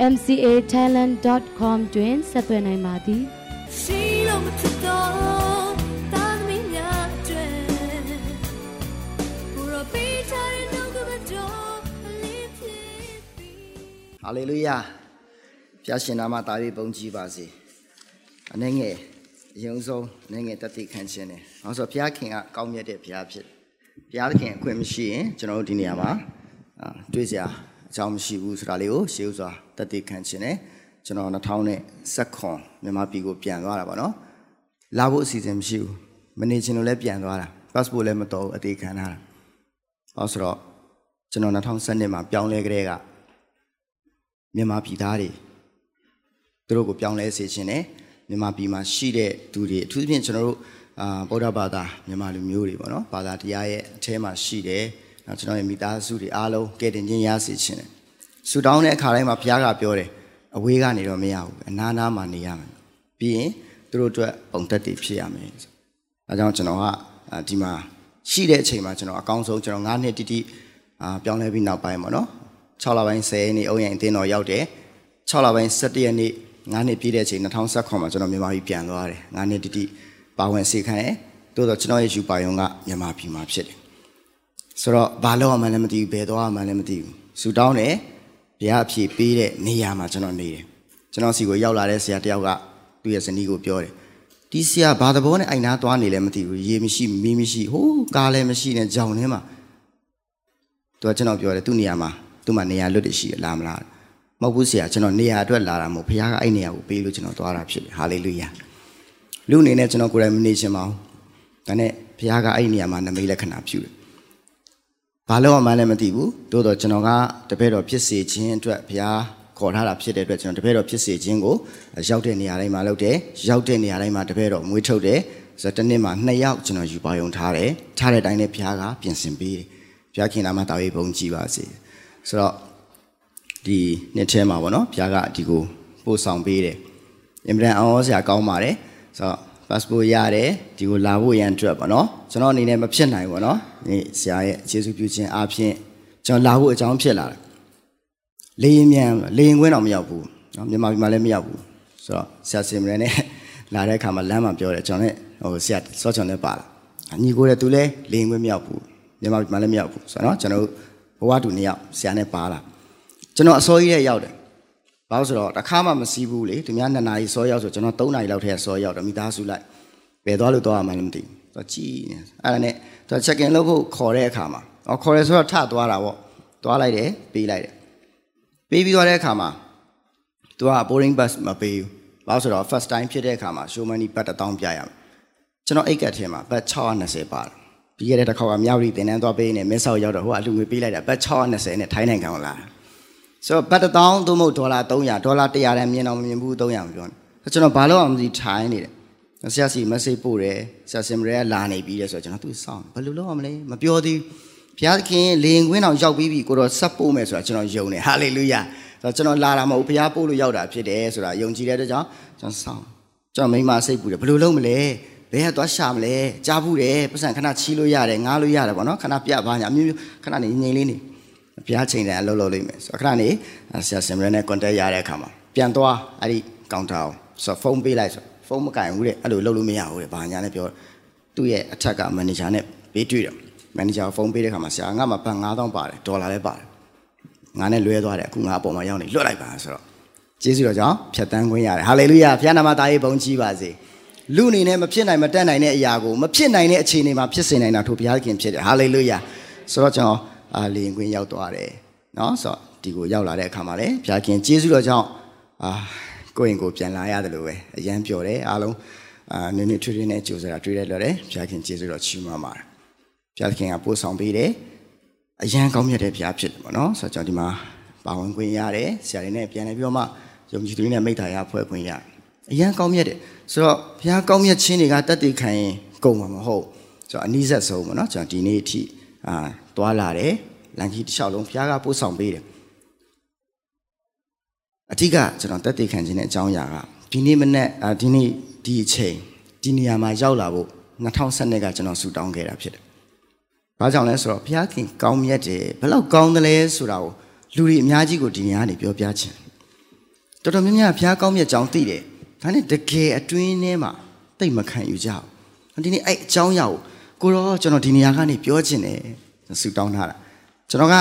mcatalent.com တွင်ဆက်သွယ်နိုင်ပါသည်ရှိလို့မဖြစ်တော့တာသမီးများကျွဲဘူရောပေးချင်တော့ကမတော်လေးဖြစ်ဟာလေလုယာဖျားရှင်နာမတာပြီးပုံကြည်ပါစေအနေငယ်အရင်ဆုံးအနေငယ်တတိခံခြင်းတယ်။ဘာလို့ဆိုဘုရားခင်ကကောင်းမြတ်တဲ့ဘုရားဖြစ်ဘုရားသခင်အခွင့်မရှိရင်ကျွန်တော်တို့ဒီနေရာမှာတွေးစရာ အကြောင်းမရှိဘူးဆိုတာလေးကိုရှေးဥစွာတတိခံခြင်းနဲ့ကျွန်တော်2010ခွန်မြန်မာပြည်ကိုပြန်သွားတာပေါ့နော်လာဖို့အစီအစဉ်မရှိဘူးမနေချင်လို့လည်းပြန်သွားတာ passport လည်းမတော်ဘူးအသေးခံထားတာဟောဆိုတော့ကျွန်တော်2012မှာပြောင်းလဲကြတဲ့ကမြန်မာပြည်သားတွေသူတို့ကိုပြောင်းလဲစေခြင်းနဲ့မြန်မာပြည်မှာရှိတဲ့သူတွေအထူးသဖြင့်ကျွန်တော်တို့အာဗုဒ္ဓဘာသာမြန်မာလူမျိုးတွေပေါ့နော်ဘာသာတရားရဲ့အထဲမှာရှိတယ် နော်ကျွန်တော်ရဲ့မိသားစုတွေအားလုံးကဲတင်ခြင်းရစေခြင်းတယ်ဆူတောင်းတဲ့အခါတိုင်းမှာဘုရားကပြောတယ်အဝေးကနေတော့မရဘူးအနားနားမှာနေရမယ်ပြီးရင်သူတို့အတွက်ပုံသက်တည်ဖြစ်ရမယ်အဲကြောင့်ကျွန်တော်ကဒီမှာရှိတဲ့အချိန်မှာကျွန်တော်အကောင်းဆုံးကျွန်တော်9နှစ်တိတိအာပြောင်းလဲပြီးနောက်ပိုင်းပေါ့နော်6လပိုင်း10ရက်နေ့အုံရင်အတင်းတော်ရောက်တယ်6လပိုင်း17ရက်နေ့9နှစ်ပြည့်တဲ့အချိန်2019မှာကျွန်တော်မြန်မာပြည်ပြန်သွားတယ်9နှစ်တိတိပါဝင်စေခိုင်းတယ်တိုးတော့ကျွန်တော်ရဲ့ယူပါယုံကမြန်မာပြည်မှာဖြစ်တယ် ဆိုတော့ဘာလို့မှလည်းမသိဘူးဘယ်သွားမှလည်းမသိဘူးဆူတောင်းတယ်ဘုရားအဖြေပေးတဲ့နေရာမှာကျွန်တော်နေတယ်ကျွန်တော်စီကိုရောက်လာတဲ့ဆရာတယောက်ကသူ့ရဲ့ဇနီးကိုပြောတယ်ဒီဆရာဘာသဘောနဲ့အိုင်နာသွားနေလဲမသိဘူးရေမရှိမီးမရှိဟိုးကားလည်းမရှိနဲ့ကြောင်ထဲမှာသူကကျွန်တော်ပြောတယ်သူ့နေရာမှာသူ့မှာနေရာလွတ်တရှိလာမလားမဟုတ်ဘူးဆရာကျွန်တော်နေရာအတွက်လာတာမဟုတ်ဘုရားကအဲ့နေရာကိုပေးလို့ကျွန်တော်သွားတာဖြစ်တယ်ဟာလေလုယာလူအနေနဲ့ကျွန်တော်ကိုယ်တိုင်မနေချင်ပါဘူးဒါနဲ့ဘုရားကအဲ့နေရာမှာနမိတ်လက္ခဏာပြုတယ် ဘာလို့မှလည်းမသိဘူးသို့တော့ကျွန်တော်ကတပည့်တော်ဖြစ်စေခြင်းအတွက်ဘုရားခေါ်ထားတာဖြစ်တဲ့အတွက်ကျွန်တော်တပည့်တော်ဖြစ်စေခြင်းကိုရောက်တဲ့နေရာတိုင်းမှာလုပ်တယ်ရောက်တဲ့နေရာတိုင်းမှာတပည့်တော်မွေးထုတ်တယ်ဆိုတော့တစ်နှစ်မှာနှစ်ယောက်ကျွန်တော်ယူပါယုံထားတယ်ထားတဲ့အတိုင်းနဲ့ဘုရားကပြင်ဆင်ပေးတယ်ဘုရားခင်နာမတော်ရေးဘုန်းကြီးပါစေဆိုတော့ဒီနှစ်ထဲမှာပေါ့နော်ဘုရားကဒီကိုပို့ဆောင်ပေးတယ်အင်မတန်အော်စရာကောင်းပါတယ်ဆိုတော့ passport ရတယ်ဒီကိုလာဖို့ရန်အတွက်ပေါ့နော်ကျွန်တော်အနေနဲ့မဖြစ်နိုင်ဘူးပေါ့နော်ဒီဆရာရဲ့အခြေစုပြုခြင်းအားဖြင့်ကျွန်တော်လာဖို့အကြောင်းဖြစ်လာတယ်လေရင်မြန်လေရင်ခွင်းတော့မရောက်ဘူးနော်မြန်မာပြည်မှာလည်းမရောက်ဘူးဆိုတော့ဆရာစင်မရနဲ့လာတဲ့အခါမှာလမ်းမှာပြောတယ်ကျွန်တော်နဲ့ဟိုဆရာစောချွန်နဲ့ပါလာညီကိုလည်းသူလည်းလေရင်ခွင်းမရောက်ဘူးမြန်မာပြည်မှာလည်းမရောက်ဘူးဆိုတော့နော်ကျွန်တော်ဘဝတူနှစ်ယောက်ဆရာနဲ့ပါလာကျွန်တော်အစောကြီးရဲ့ရောက်တယ် ဘာလို့ဆိုတော့တစ်ခါမှမစီးဘူးလေသူများ2နာရီစောရောက်ဆိုကျွန်တော်3နာရီလောက်ထဲစောရောက်တယ်မိသားစုလိုက်ဘယ်သွားလို့သွားရမှလည်းမသိဘူးသူကြည်နေအဲ့ဒါနဲ့သူ check in လုပ်ဖို့ခေါ်တဲ့အခါမှာအော်ခေါ်ရဲဆိုတော့ထသွားတာပေါ့သွားလိုက်တယ်ပေးလိုက်တယ်ပေးပြီးသွားတဲ့အခါမှာသူက boarding bus မပေးဘူးဘာလို့ဆိုတော့ first time ဖြစ်တဲ့အခါမှာ show money ဘတ်1000ပြရမယ်ကျွန်တော်အိတ်ကတ်ထဲမှာဘတ်620ပါတယ်ပြီးခဲ့တဲ့တစ်ခေါက်ကမြောက်ရီတင်တန်းသွားပေးနေမင်းဆောက်ရောက်တော့ဟိုကအလူငွေပေးလိုက်တာဘတ်620နဲ့ထိုင်းနိုင်ငံကိုလာ ဆိုတော့ဘတ်1000သို့မဟုတ်ဒေါ်လာ300ဒေါ်လာ100တန်းမြင်တော့မမြင်ဘူး300မပြောနဲ့ကျွန်တော်ဘာလို့အောင်မသိထိုင်းနေတယ်ဆရာစီ message ပို့တယ်ဆရာစင်မရဲကလာနေပြီတဲ့ဆိုတော့ကျွန်တော်သူစောင့်ဘယ်လိုလုပ်ရမလဲမပြောသေးဘုရားသခင်လေရင်ခွင်းအောင်ရောက်ပြီးပြီကိုတော့ဆက်ပို့မယ်ဆိုတာကျွန်တော်ယုံတယ်ဟာလေလုယာဆိုတော့ကျွန်တော်လာတာမဟုတ်ဘုရားပို့လို့ရောက်တာဖြစ်တယ်ဆိုတာယုံကြည်တဲ့အတွက်ကြောင့်ကျွန်တော်စောင့်ကျွန်တော်မိမစိတ်ပူတယ်ဘယ်လိုလုပ်မလဲဘယ်ကသွားရှာမလဲကြားဘူးတယ်ပတ်စံခဏချီးလို့ရတယ်ငားလို့ရတယ်ပေါ့နော်ခဏပြပါညာအမျိုးမျိုးခဏနေငြိမ်လေးနေ ဘုရားချိန်တယ်အလုပ်လုပ်လိမ့်မယ်ဆိုတော့ခဏနေဆရာစင်မရဲနဲ့ contact ရတဲ့အခါမှာပြန်သွားအဲ့ဒီကောင်တာကိုဆိုတော့ဖုန်းပေးလိုက်ဆိုဖုန်းမကင်ဘူးတဲ့အဲ့လိုလုပ်လို့မရဘူးတဲ့ဘာညာနဲ့ပြောသူ့ရဲ့အထက်ကမန်နေဂျာနဲ့ဘေးတွေ့တယ်မန်နေဂျာဖုန်းပေးတဲ့ခါမှာဆရာငါမှဘတ်9000ပါတယ်ဒေါ်လာလည်းပါတယ်ငါနဲ့လွဲသွားတယ်အခုငါအပေါ်မှာရောက်နေလွတ်လိုက်ပါဆိုတော့ကျေးဇူးတော်ကြောင့်ဖြတ်တန်းခွင့်ရတယ်ဟာလေလုယာဘုရားနာမသားရေးဘုန်းကြီးပါစေလူအနေနဲ့မဖြစ်နိုင်မတတ်နိုင်တဲ့အရာကိုမဖြစ်နိုင်တဲ့အခြေအနေမှာဖြစ်စေနိုင်တာထို့ဘုရားခင်ဖြစ်တယ်ဟာလေလုယာဆိုတော့ကျွန်တော် အာလေရင်ခွင်းရောက်သွားတယ်နော်ဆိုတော့ဒီကိုရောက်လာတဲ့အခါမှာလည်းဘုရားခင်ကျေးဇူးတော်ကြောင့်အာကိုယ့်ရင်ကိုပြန်လာရတယ်လို့ပဲအရန်ပြောတယ်အားလုံးအာနည်းနည်းထွေးထွေးနဲ့ကြိုးစားတာတွေ့ရတော့တယ်ဘုရားခင်ကျေးဇူးတော်ချီးမွမ်းပါတယ်ဘုရားခင်ကပို့ဆောင်ပေးတယ်အရန်ကောင်းမြတ်တဲ့ဘုရားဖြစ်တယ်ပေါ့နော်ဆိုတော့ကျွန်တော်ဒီမှာပါဝင်ခွင့်ရတယ်ဆရာတွေနဲ့ပြန်လဲပြီးတော့မှယုံကြည်သူတွေနဲ့မိသားရဖွဲ့ခွင့်ရအရန်ကောင်းမြတ်တယ်ဆိုတော့ဘုရားကောင်းမြတ်ခြင်းတွေကတတ်သိခံရင်ကုန်မှာမဟုတ်ဆိုတော့အနည်းဆက်ဆုံးပေါ့နော်ကျွန်တော်ဒီနေ့အထိအာ တွာလာတယ်လန်ကြီးတစ်လျှောက်လုံးဘုရားကပို့ဆောင်ပေးတယ်အထက်ကကျွန်တော်တတ်တည်ခံခြင်းတဲ့အကြောင်းအရာကဒီနေ့မနေ့အာဒီနေ့ဒီအချိန်ဒီနေရာမှာရောက်လာဖို့2012ကကျွန်တော်ဆူတောင်းခဲ့တာဖြစ်တယ်။ဘာကြောင့်လဲဆိုတော့ဘုရားခင်ကောင်းမြတ်တယ်ဘယ်လောက်ကောင်းတယ်လဲဆိုတာကိုလူတွေအများကြီးကိုဒီနေရာကနေပြောပြချင်တော်တော်များများဘုရားကောင်းမြတ်ကြောင်းသိတယ်။ဒါနဲ့တကယ်အတွင်းထဲမှာတိတ်မခံယူကြဘူး။ဒီနေ့အဲ့အကြောင်းအရာကိုကိုတော့ကျွန်တော်ဒီနေရာကနေပြောချင်တယ် ဆူတောင်းထားတာ။ကျွန်တော်က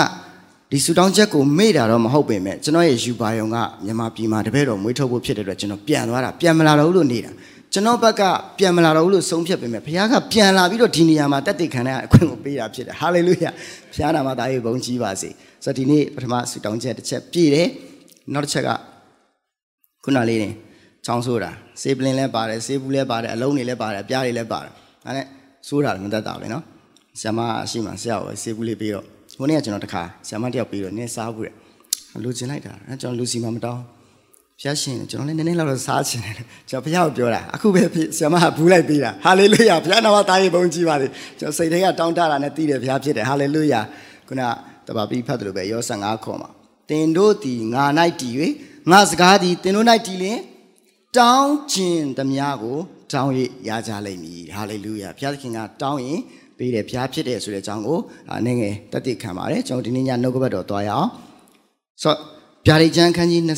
ဒီဆူတောင်းချက်ကိုမေ့တာတော့မဟုတ်ပေမဲ့ကျွန်တော်ရဲ့ယူပါယုံကမြန်မာပြည်မှာတပည့်တော်မွေးထုတ်ဖို့ဖြစ်တဲ့အတွက်ကျွန်တော်ပြန်သွားတာပြန်မလာတော့ဘူးလို့နေတာကျွန်တော်ဘက်ကပြန်မလာတော့ဘူးလို့ဆုံးဖြတ်ပေမဲ့ဘုရားကပြန်လာပြီးတော့ဒီနေရာမှာတက်တည်ခံတဲ့အခွင့်ကိုပေးတာဖြစ်တယ်ဟာလေလုယာဘုရားနာမသားရေးဘုန်းကြီးပါစေဆိုတော့ဒီနေ့ပထမဆူတောင်းချက်တစ်ချက်ပြည့်တယ်နောက်တစ်ချက်ကခုနလေးနေချောင်းဆိုးတာဆေးပလင်းလည်းပါတယ်ဆေးဘူးလည်းပါတယ်အလုံးတွေလည်းပါတယ်အပြားတွေလည်းပါတယ်ဒါနဲ့ဆိုးတာလည်းမတတ်တာပဲเนาะ ဆရာမရှိမှဆရာကိုဆေးဘူးလေးပြီးတော့ဟိုနေ့ကကျွန်တော်တခါဆရာမတယောက်ပြီးတော့နင်းစားဘူးတဲ့လူကျင်လိုက်တာအဲကျွန်တော်လူစီမှမတောင်းဖျားရှင်ကျွန်တော်လည်းနည်းနည်းလောက်တော့စားချင်တယ်ကျွန်တော်ဖျားကိုပြောတာအခုပဲဆရာမကဘူးလိုက်ပေးတာဟာလေလုယာဖျားနာမသားရေးဘုန်းကြီးပါလေကျွန်တော်စိတ်ထဲကတောင်းတတာနဲ့တည်တယ်ဖျားဖြစ်တယ်ဟာလေလုယာခုနတပါပြီးဖတ်တယ်လို့ပဲယော15ခေါ်မှာတင်တို့ဒီငါ၌တည်၍ငါစကားဒီတင်တို့၌တည်လင်တောင်းခြင်းသမျှကိုတောင်း၍ရကြလိမ့်မည်ဟာလေလုယာဘုရားသခင်ကတောင်းရင် ပေးတယ်ဘုရားဖြစ်တယ်ဆိုတဲ့အကြောင်းကိုအနေငယ်တက်တည်ခံပါတယ်ကျွန်တော်ဒီနေ့ညနှုတ်ကပတ်တော်သွားရအောင်ဆိုဗျာဒိတ်ကျမ်းခန်းကြီး21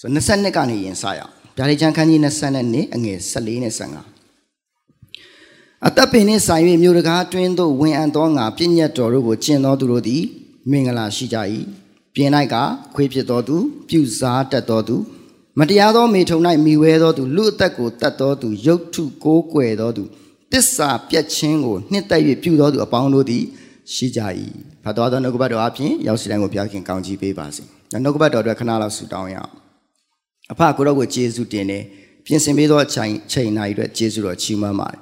ဆို22ကနေရင်စရအောင်ဗျာဒိတ်ချမ်းခန်းကြီး22အငယ်14နဲ့15အသက်ပင်နှင့်ဆိုင်၍မြို့တကားတွင်သို့ဝင်အံ့သောငါပြည့်ညတ်တော်တို့ကိုကျင့်သောသူတို့သည်မင်္ဂလာရှိကြ၏ပြင်၌ကခွေးဖြစ်သောသူပြုစားတတ်သောသူမတရားသောမေထုံ၌မိဝဲသောသူလူအသက်ကိုတတ်သောသူရုပ်ထုကိုးကွယ်သောသူ တစ္ဆာပြတ်ခြင်းကိုနှစ်သက်၍ပြုသောသူအပေါင်းတို့သည်ရှိကြ၏ဖတ်တော်သောနှုတ်ကပတ်တော်အပြင်ရောက်စီတိုင်းကိုဘုရားခင်ကောင်းချီးပေးပါစေနှုတ်ကပတ်တော်အတွက်ခဏလောက်ဆုတောင်းရအောင်အဖကိုတော့ကိုကျေးဇူးတင်တယ်ပြင်ဆင်ပေးသောအချိန်ချိန်နာရီအတွက်ကျေးဇူးတော်ချီးမွမ်းပါတယ်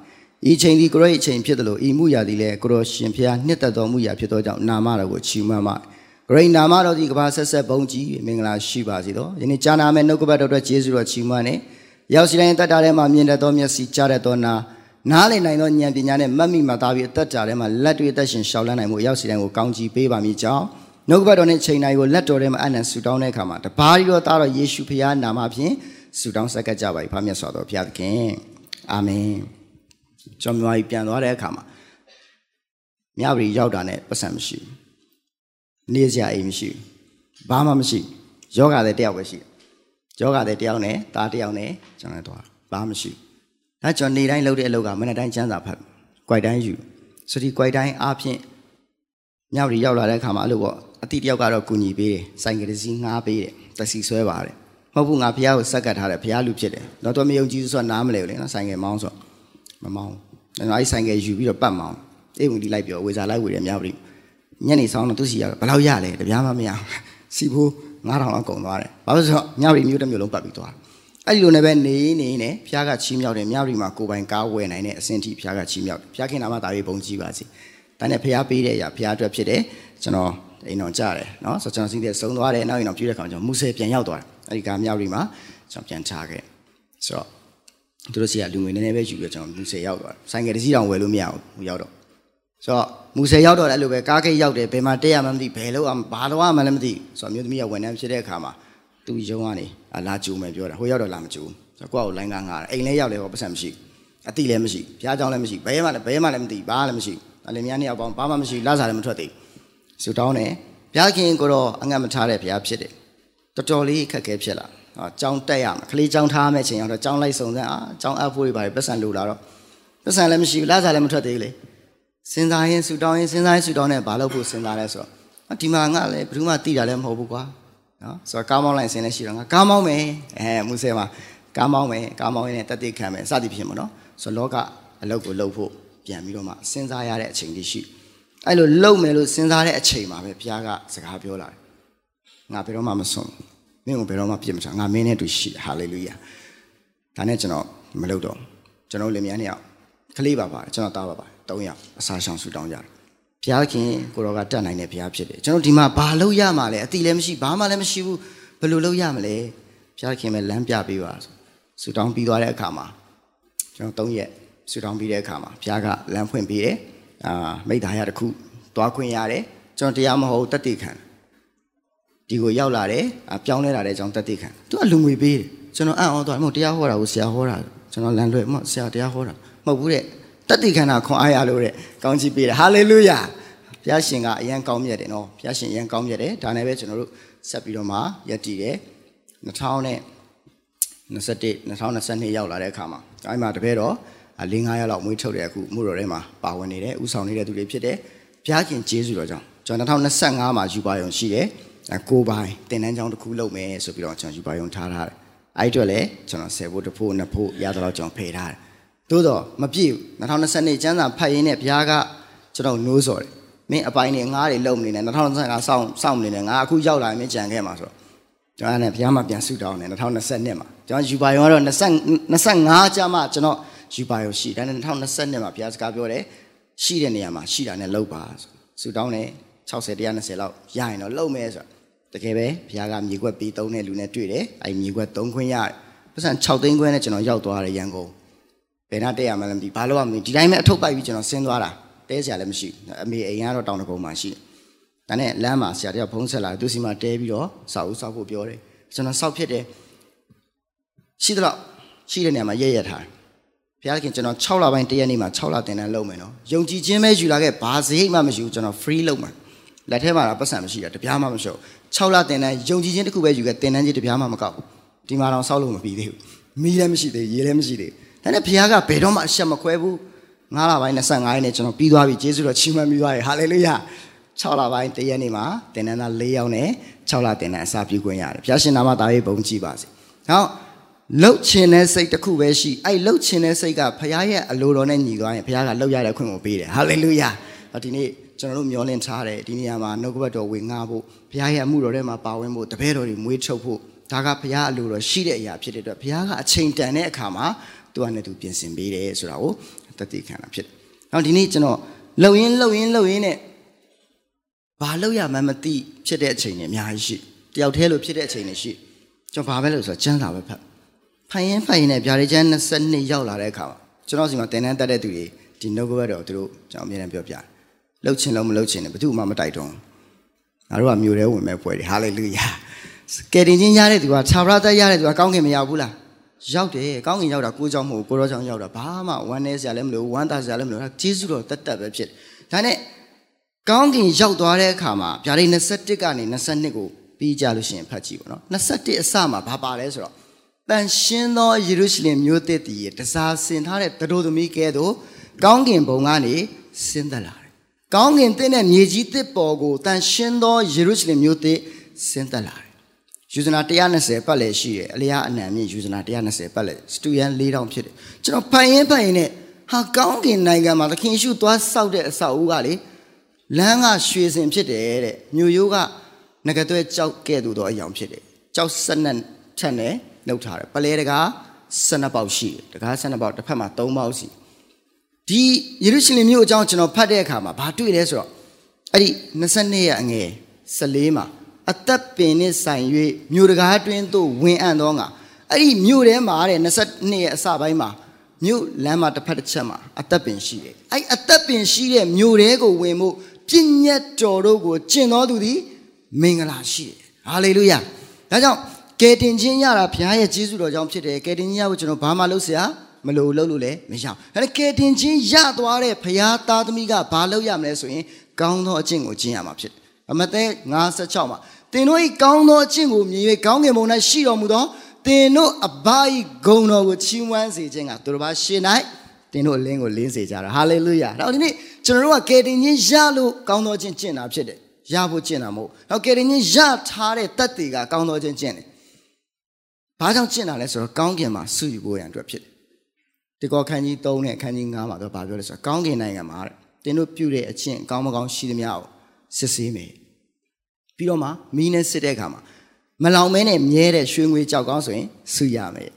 ဤချိန်ဒီကိုရောဤချိန်ဖြစ်တယ်လို့ဤမှုရာသည်လည်းကိုရောရှင်ဖျားနှစ်သက်တော်မှုရာဖြစ်သောကြောင့်နာမတော်ကိုချီးမွမ်းပါတယ်ဂရိနာမတော်ဒီကဘာဆက်ဆက်ဘုံကြီးမင်္ဂလာရှိပါစေတော့ယနေ့ကြားနာမယ့်နှုတ်ကပတ်တော်အတွက်ကျေးဇူးတော်ချီးမွမ်းတယ်ရောက်စီတိုင်းတတ်တာထဲမှာမြင်တတ်သောမျက်စိကြားတတ်သောနာ နားလည်နိုင်သောဉာဏ်ပညာနဲ့မတ်မိမှသာပြီးအသက်တာထဲမှာလက်တွေ့အသက်ရှင်ရှောက်လန်းနိုင်မှုရောက်စီတိုင်းကိုကောင်းချီးပေးပါမည်ကြောင်းနှုတ်ကပတ်တော်နဲ့ချိန်တိုင်းကိုလက်တော်ထဲမှာအနံ့ဆူတောင်းတဲ့အခါမှာတပါးရီတော်သားတော်ယေရှုဖခင်နာမဖြင့်ဆူတောင်းဆက်ကပ်ကြပါ၏ဖခင်မြတ်စွာတော်ဘုရားသခင်အာမင်ကျွန်တော်ပြန်သွားတဲ့အခါမှာမြပရီရောက်တာနဲ့ပတ်စံမရှိဘူးနေစရာအိမ်မရှိဘူးဘာမှမရှိယောဂတဲ့တယောက်ပဲရှိယောဂတဲ့တယောက်နဲ့သားတယောက်နဲ့ကျွန်တော်သွားဘာမှမရှိ ဒါကျွန်တော်နေတိုင်းလုပ်တဲ့အလုပ်ကမနေ့တိုင်းချမ်းသာဖတ်၊ကြွိုက်တိုင်းယူစတီကြွိုက်တိုင်းအားဖြင့်ညဝတီရောက်လာတဲ့အခါမှာအဲ့လိုပေါ့အတိတယောက်ကတော့ကူညီပေးတယ်ဆိုင်ကယ်စီငှားပေးတယ်တက်စီဆွဲပါတယ်မဟုတ်ဘူးငါဖះကိုစက်ကတ်ထားတယ်ဖះလူဖြစ်တယ်တော့တော့မယုံကြည်ဆိုတော့နားမလဲဘူးလေနော်ဆိုင်ကယ်မောင်းဆိုမမောင်းဘူးအဲ့ဆိုင်ကယ်ယူပြီးတော့ပတ်မောင်းအေးဝင်ဒီလိုက်ပြောဝေစာလိုက်ဝေတယ်ညဝတီညနေဆောင်တော့သူစီရဘယ်လောက်ရလဲတပြားမှမရစီဖိုး9000လောက်ကုန်သွားတယ်ဘာလို့ဆိုတော့ညဝတီမျိုးတစ်မျိုးလုံးပတ်ပြီးသွား အဲ့ဒီလိုနဲ့ပဲနေနေနဲ့ဘုရားကချီးမြှောက်တယ်မြရီမှာကိုပိုင်ကားဝယ်နိုင်တဲ့အဆင့်ထိဘုရားကချီးမြှောက်တယ်ဘုရားခင်နာမဒါရီပုံကြီးပါစေဒါနဲ့ဘုရားပေးတဲ့အရာဘုရားအတွက်ဖြစ်တယ်ကျွန်တော်အိမ်တော်ကြတယ်နော်ဆိုတော့ကျွန်တော်စီးတဲ့ဆုံးသွားတယ်နောက်အိမ်တော်ပြည့်တဲ့ခါမှာကျွန်တော်မူဆယ်ပြန်ရောက်သွားတယ်အဲ့ဒီကားမြရီမှာကျွန်တော်ပြန်ချခဲ့ဆိုတော့သူတို့စီကလူငွေနည်းနည်းပဲယူပြီးကျွန်တော်မူဆယ်ရောက်သွားတယ်ဆိုင်ကယ်တစ်စီးတောင်ဝယ်လို့မရဘူးရောက်တော့ဆိုတော့မူဆယ်ရောက်တော့လည်းအဲ့လိုပဲကားကိတ်ရောက်တယ်ဘယ်မှာတက်ရမှမသိဘယ်လောက်ဘာလောက်မှလည်းမသိဆိုတော့မြို့သမီးကဝန်ထမ်းဖြစ်တဲ့အခါမှာ သူယုံကနေလာကြိုမယ်ပြောတာဟိုရောက်တော့လာမကြိုဆိုတော့ကိုယ့်ကိုလိုင်းကားငါအိမ်လဲရောက်လဲဟောပတ်စံမရှိအတိလည်းမရှိဘုရားကြောင်းလည်းမရှိဘယ်မှလည်းဘယ်မှလည်းမသိဘာလည်းမရှိအလင်များနှစ်ယောက်ပေါင်းဘာမှမရှိလာစားလည်းမထွက်သေးဆူတောင်းတယ်ဘုရားခင်ကိုတော့အငတ်မထားတဲ့ဘုရားဖြစ်တယ်တော်တော်လေးခက်ခဲဖြစ်လာဟောကြောင်းတက်ရမှာခလေးကြောင်းထားမယ့်ချိန်ရောက်တော့ကြောင်းလိုက်စုံစမ်းအာကြောင်းအပ်ဖို့တွေပါပတ်စံလိုလာတော့ပတ်စံလည်းမရှိဘူးလာစားလည်းမထွက်သေးဘူးလေစဉ်းစားရင်ဆူတောင်းရင်စဉ်းစားရင်ဆူတောင်းနေဘာလို့ဖို့စဉ်းစားလဲဆိုတော့ဒီမှာငါလည်းဘယ်သူမှတိတာလည်းမဟုတ်ဘူးကွာ နော်ဆိုတော့ကားမောင်းလိုက်ဆင်းလည်းရှိတော့ငါကားမောင်းမယ်အဲမူဆယ်မှာကားမောင်းမယ်ကားမောင်းရင်တက်တိခံမယ်စသည်ဖြင့်ပေါ့နော်ဆိုတော့လောကအလုပ်ကိုလုပ်ဖို့ပြန်ပြီးတော့မှစဉ်းစားရတဲ့အချိန်လေးရှိအဲ့လိုလုံမယ်လို့စဉ်းစားတဲ့အချိန်မှာပဲဘုရားကစကားပြောလာတယ်ငါဘယ်တော့မှမဆုံးမင်းကိုဘယ်တော့မှပြစ်မချငါမင်းနဲ့တူရှိတယ်ဟာလေလုယာဒါနဲ့ကျွန်တော်မလုပ်တော့ကျွန်တော်လင်မယားနှစ်ယောက်ကလေးပါပါကျွန်တော်သားပါပါ၃ယောက်အစာရှောင်ဆူတောင်းကြတယ် ဘုရားခင်ကိုတော်ကတတ်နိုင်တဲ့ဘုရားဖြစ်တယ်ကျွန်တော်ဒီမှာဘာလို့ရမှာလဲအတိလည်းမရှိဘာမှလည်းမရှိဘူးဘယ်လိုလုပ်ရမလဲဘုရားခင်ပဲလမ်းပြပေးပါဆူတောင်းပြီးသွားတဲ့အခါမှာကျွန်တော်၃ရက်ဆူတောင်းပြီးတဲ့အခါမှာဘုရားကလမ်းဖွင့်ပေးတယ်အာမိသားရတစ်ခုသွားခွင့်ရတယ်ကျွန်တော်တရားမဟုတ်တတ်သိခံဒီကိုရောက်လာတယ်ပြောင်းလဲလာတဲ့အကြောင်းတတ်သိခံသူကလူငွေပေးတယ်ကျွန်တော်အံ့ဩသွားမဟုတ်တရားဟောတာကိုဆရာဟောတာကျွန်တော်လမ်းလွဲမဟုတ်ဆရာတရားဟောတာမဟုတ်ဘူးတဲ့ တတ်သိခန္ဓာခွန်အားရလို့တဲ့ကောင်းချီးပေးတယ်ဟာလေလုယာဘုရားရှင်ကအရန်ကောင်းမြတ်တယ်နော်ဘုရားရှင်အရန်ကောင်းမြတ်တယ်ဒါနဲ့ပဲကျွန်တော်တို့ဆက်ပြီးတော့မှယက်တည်တယ်2000နဲ့21 2022ရောက်လာတဲ့အခါမှာအဲဒီမှာတပည့်တော်၄9ရက်လောက်မွေးထုတ်တဲ့အခုမှုတော်ထဲမှာပါဝင်နေတဲ့ဥဆောင်နေတဲ့သူတွေဖြစ်တယ်ဘုရားခင်ကျေးဇူးတော်ကြောင့်ကျွန်တော်2025မှာယူပါရုံရှိတယ်ကိုပိုင်းတင်တန်းကြောင်းတစ်ခုလုပ်မယ်ဆိုပြီးတော့ကျွန်တော်ယူပါရုံထားထားတယ်အဲ့အတွက်လည်းကျွန်တော်10ဖို့တစ်ဖို့နှစ်ဖို့ရတော့ကျွန်တော်ဖယ်ထားတယ် သို့တော့မပြည့်ဘူး2020ကျမ်းစာဖတ်ရင်းနဲ့ဘုရားကကျွန်တော်နိုးစော်တယ်မင်းအပိုင်းနေငားတွေလုံနေတယ်2025စောင့်စောင့်နေတယ်ငါအခုရောက်လာရင်မင်းကြံခဲ့မှာဆိုတော့ကျွန်တော်လည်းဘုရားမှာပြန်ဆုတောင်းတယ်2020မှာကျွန်တော်ယူပါယုံကတော့20 25ကျမှကျွန်တော်ယူပါယုံရှိဒါနဲ့2020မှာဘုရားစကားပြောတယ်ရှိတဲ့နေရာမှာရှိတာနဲ့လုပ်ပါဆုတောင်းတယ်60 120လောက်ရရင်တော့လုံမယ်ဆိုတော့တကယ်ပဲဘုရားကမြေခွက်ပေးသုံးတဲ့လူနဲ့တွေ့တယ်အဲမြေခွက်သုံးခွင့်ရတယ်ပတ်စံ6သိန်းခွဲနဲ့ကျွန်တော်ရောက်သွားတယ်ရန်ကုန် ဘယ်နာတက်ရမှလည်းမသိဘာလို့မှမသိဒီတိုင်းပဲအထုပ်ပိုက်ပြီးကျွန်တော်ဆင်းသွားတာတဲစရာလည်းမရှိအမေအိမ်ကတော့တောင်တကုံမှာရှိတယ်ဒါနဲ့လမ်းမှာဆရာတယောက်ဖုန်းဆက်လာသူစီမှာတဲပြီးတော့စောက်ဦးစောက်ဖို့ပြောတယ်ကျွန်တော်စောက်ဖြစ်တယ်ရှိတော့ရှိတဲ့နေရာမှာရဲရဲထားဘုရားခင်ကျွန်တော်6လပိုင်းတရက်နေ့မှာ6လတင်တန်းလုပ်မယ်နော်ယုံကြည်ခြင်းပဲယူလာခဲ့ဘာစရိတ်မှမရှိဘူးကျွန်တော် free လုပ်မှာလက်ထဲမှာတော့ပတ်စံမရှိတာတပြားမှမလျှော့6လတင်တန်းယုံကြည်ခြင်းတစ်ခုပဲယူခဲ့တင်တန်းကြီးတပြားမှမကောက်ဒီမှာတော့စောက်လို့မပြီးသေးဘူးမီးလည်းမရှိသေးရေလည်းမရှိသေး ဒါနဲ့ဘုရားကဘယ်တော့မှအဆက်မခွဲဘူး9လပိုင်း25ရက်နေ့ကျွန်တော်ပြီးသွားပြီယေရှုတော်ချီးမွမ်းပြီးသွားပြီဟာလေလုယာ6လပိုင်းတရက်နေ့မှာတင်တန်းသား4ယောက်နဲ့6လတင်တန်းအစာပြုခွင့်ရတယ်ဘုရားရှင်နာမသားရေးဘုံကြည်ပါစေနောက်လှုပ်ချင်တဲ့စိတ်တစ်ခုပဲရှိအဲ့လှုပ်ချင်တဲ့စိတ်ကဘုရားရဲ့အလိုတော်နဲ့ညီသွားရင်ဘုရားကလှုပ်ရတဲ့ခွင့်ကိုပေးတယ်ဟာလေလုယာဒီနေ့ကျွန်တော်တို့မျှော်လင့်ထားတယ်ဒီနေရာမှာနှုတ်ကပတ်တော်ဝင်ငါဖို့ဘုရားရဲ့အမှုတော်ထဲမှာပါဝင်ဖို့တပည့်တော်တွေမွေးထုတ်ဖို့ဒါကဘုရားအလိုတော်ရှိတဲ့အရာဖြစ်တဲ့အတွက်ဘုရားကအချိန်တန်တဲ့အခါမှာ သူကလည်းသူပြင်ဆင်ပေးတယ်ဆိုတာကိုတတိခံတာဖြစ်တယ်။နောက်ဒီနေ့ကျွန်တော်လှုပ်ရင်းလှုပ်ရင်းလှုပ်ရင်းနဲ့ဘာလှုပ်ရမှန်းမသိဖြစ်တဲ့အချိန်တွေအများကြီးရှိတယောက်တည်းလို့ဖြစ်တဲ့အချိန်တွေရှိကျွန်တော်ဘာပဲလို့ဆိုတော့ကျမ်းစာပဲဖတ်ဖိုင်ရင်ဖိုင်ရင်နဲ့ဗျာဒိတ်ကျမ်း22ရောက်လာတဲ့အခါမှာကျွန်တော်စီမှာတင်တန်းတက်တဲ့သူတွေဒီနှုတ်ကပတ်တော်သူတို့ကျွန်တော်အမြဲတမ်းပြောပြတယ်လှုပ်ချင်လို့မလှုပ်ချင်တယ်ဘယ်သူမှမတိုက်တွန်းငါတို့ကမြို့ထဲဝင်မဲ့ပွဲတွေဟာလေလုယာကယ်တင်ခြင်းရတဲ့သူကခြာပရတတ်ရတဲ့သူကကောင်းကင်မရောက်ဘူးလား ရောက်တယ်ကောင်းကင်ရောက်တာကိုကြောင့်မဟုတ်ကိုရောကြောင့်ရောက်တာဘာမှဝမ်းနေစရာလည်းမလိုဝမ်းသာစရာလည်းမလိုဒါဂျေစုတော်တက်တက်ပဲဖြစ်ဒါနဲ့ကောင်းကင်ရောက်သွားတဲ့အခါမှာဗျာဒိတ်27ကနေ22ကိုပြီးကြလို့ရှိရင်ဖတ်ကြည့်ပါနော်27အစမှာဘာပါလဲဆိုတော့တန်ရှင်းသောယေရုရှလင်မြို့သစ်တည်တစားဆင်ထားတဲ့တရိုသမီးကဲသို့ကောင်းကင်ဘုံကနေဆင်းသက်လာတယ်ကောင်းကင်သစ်နဲ့မြေကြီးသစ်ပေါ်ကိုတန်ရှင်းသောယေရုရှလင်မြို့သစ်ဆင်းသက်လာတယ် ယူဇနာ120ပတ်လည်ရှိတယ်။အလျားအနံမြင့်ယူဇနာ120ပတ်လည်စတူယန်၄000ဖြစ်တယ်။ကျွန်တော်ဖန်ရင်ဖန်ရင်နဲ့ဟာကောင်းကင်နိုင်ငံမှာသခင်ရှုသွားစောက်တဲ့အဆောက်အဦကလေလမ်းကရွှေစင်ဖြစ်တယ်တဲ့။မြို့ရိုးကငကသွဲကြောက်ကဲ့သို့သောအယောင်ဖြစ်တယ်။ကြောက်ဆက်နဲ့ထက်နဲ့နှုတ်ထားတယ်ပလဲတကား12ပေါက်ရှိတယ်တကား12ပေါက်တစ်ဖက်မှာ3ပေါက်ရှိဒီယေရုရှလင်မြို့အကြောင်းကျွန်တော်ဖတ်တဲ့အခါမှာဘာတွေ့လဲဆိုတော့အဲ့ဒီ22ရက်အငယ်14မှာ အသက်ပင်နဲ့ဆိုင်၍မြို့တကားတွင်သို့ဝင်အံ့သောငါအဲ့ဒီမြို့ထဲမှာတဲ့22ရက်အစပိုင်းမှာမြို့လမ်းမှာတစ်ဖက်တစ်ချက်မှာအသက်ပင်ရှိတယ်အဲ့အသက်ပင်ရှိတဲ့မြို့ထဲကိုဝင်ဖို့ပြည့်ညတ်တော်တို့ကိုကျင့်တော်သူသည်မင်္ဂလာရှိတယ်ဟာလေလုယာဒါကြောင့်ကယ်တင်ခြင်းရတာဘုရားရဲ့ကျေးဇူးတော်ကြောင့်ဖြစ်တယ်ကယ်တင်ခြင်းရဖို့ကျွန်တော်ဘာမှလုပ်เสียမလို့လုပ်လို့လည်းမရအောင်ဒါနဲ့ကယ်တင်ခြင်းရသွားတဲ့ဘုရားသားသမီးကဘာလုပ်ရမလဲဆိုရင်ကောင်းသောအကျင့်ကိုကျင့်ရမှာဖြစ်တယ်အမသဲ56မှာ သင်တို့၏ကောင်းသောအကျင့်ကိုမြင်၍ကောင်းကင်ဘုံ၌ရှိတော်မူသောသင်တို့အဘ၏ဂုဏ်တော်ကိုချီးမွမ်းစေခြင်းကသူတို့ဘာရှင်၌သင်တို့အလင်းကိုလင်းစေကြတာဟာလေလုယာနောက်ဒီနေ့ကျွန်တော်တို့ကကယ်တင်ခြင်းရလို့ကောင်းသောအကျင့်ကျင့်တာဖြစ်တယ်ရဖို့ကျင့်တာမဟုတ်နောက်ကယ်တင်ခြင်းရထားတဲ့တတ်တည်ကကောင်းသောအကျင့်ကျင့်တယ်ဘာကြောင့်ကျင့်တာလဲဆိုတော့ကောင်းကင်မှာဆုယူဖို့ရန်အတွက်ဖြစ်တယ်ဒီကောခန်းကြီး3နဲ့ခန်းကြီး9မှာတော့ဗာပြောလဲဆိုတော့ကောင်းကင်နိုင်ငံမှာတဲ့တင်းတို့ပြုတဲ့အချင်းကောင်းမကောင်းရှိသမျှကိုစစ်ဆေးမယ် ပြီးတော့မှမီးနဲ့စစ်တဲ့အခါမှာမလောင်မဲနဲ့မြဲတဲ့ရွှေငွေကြောက်ကောင်းဆိုရင်ဆုရမယ်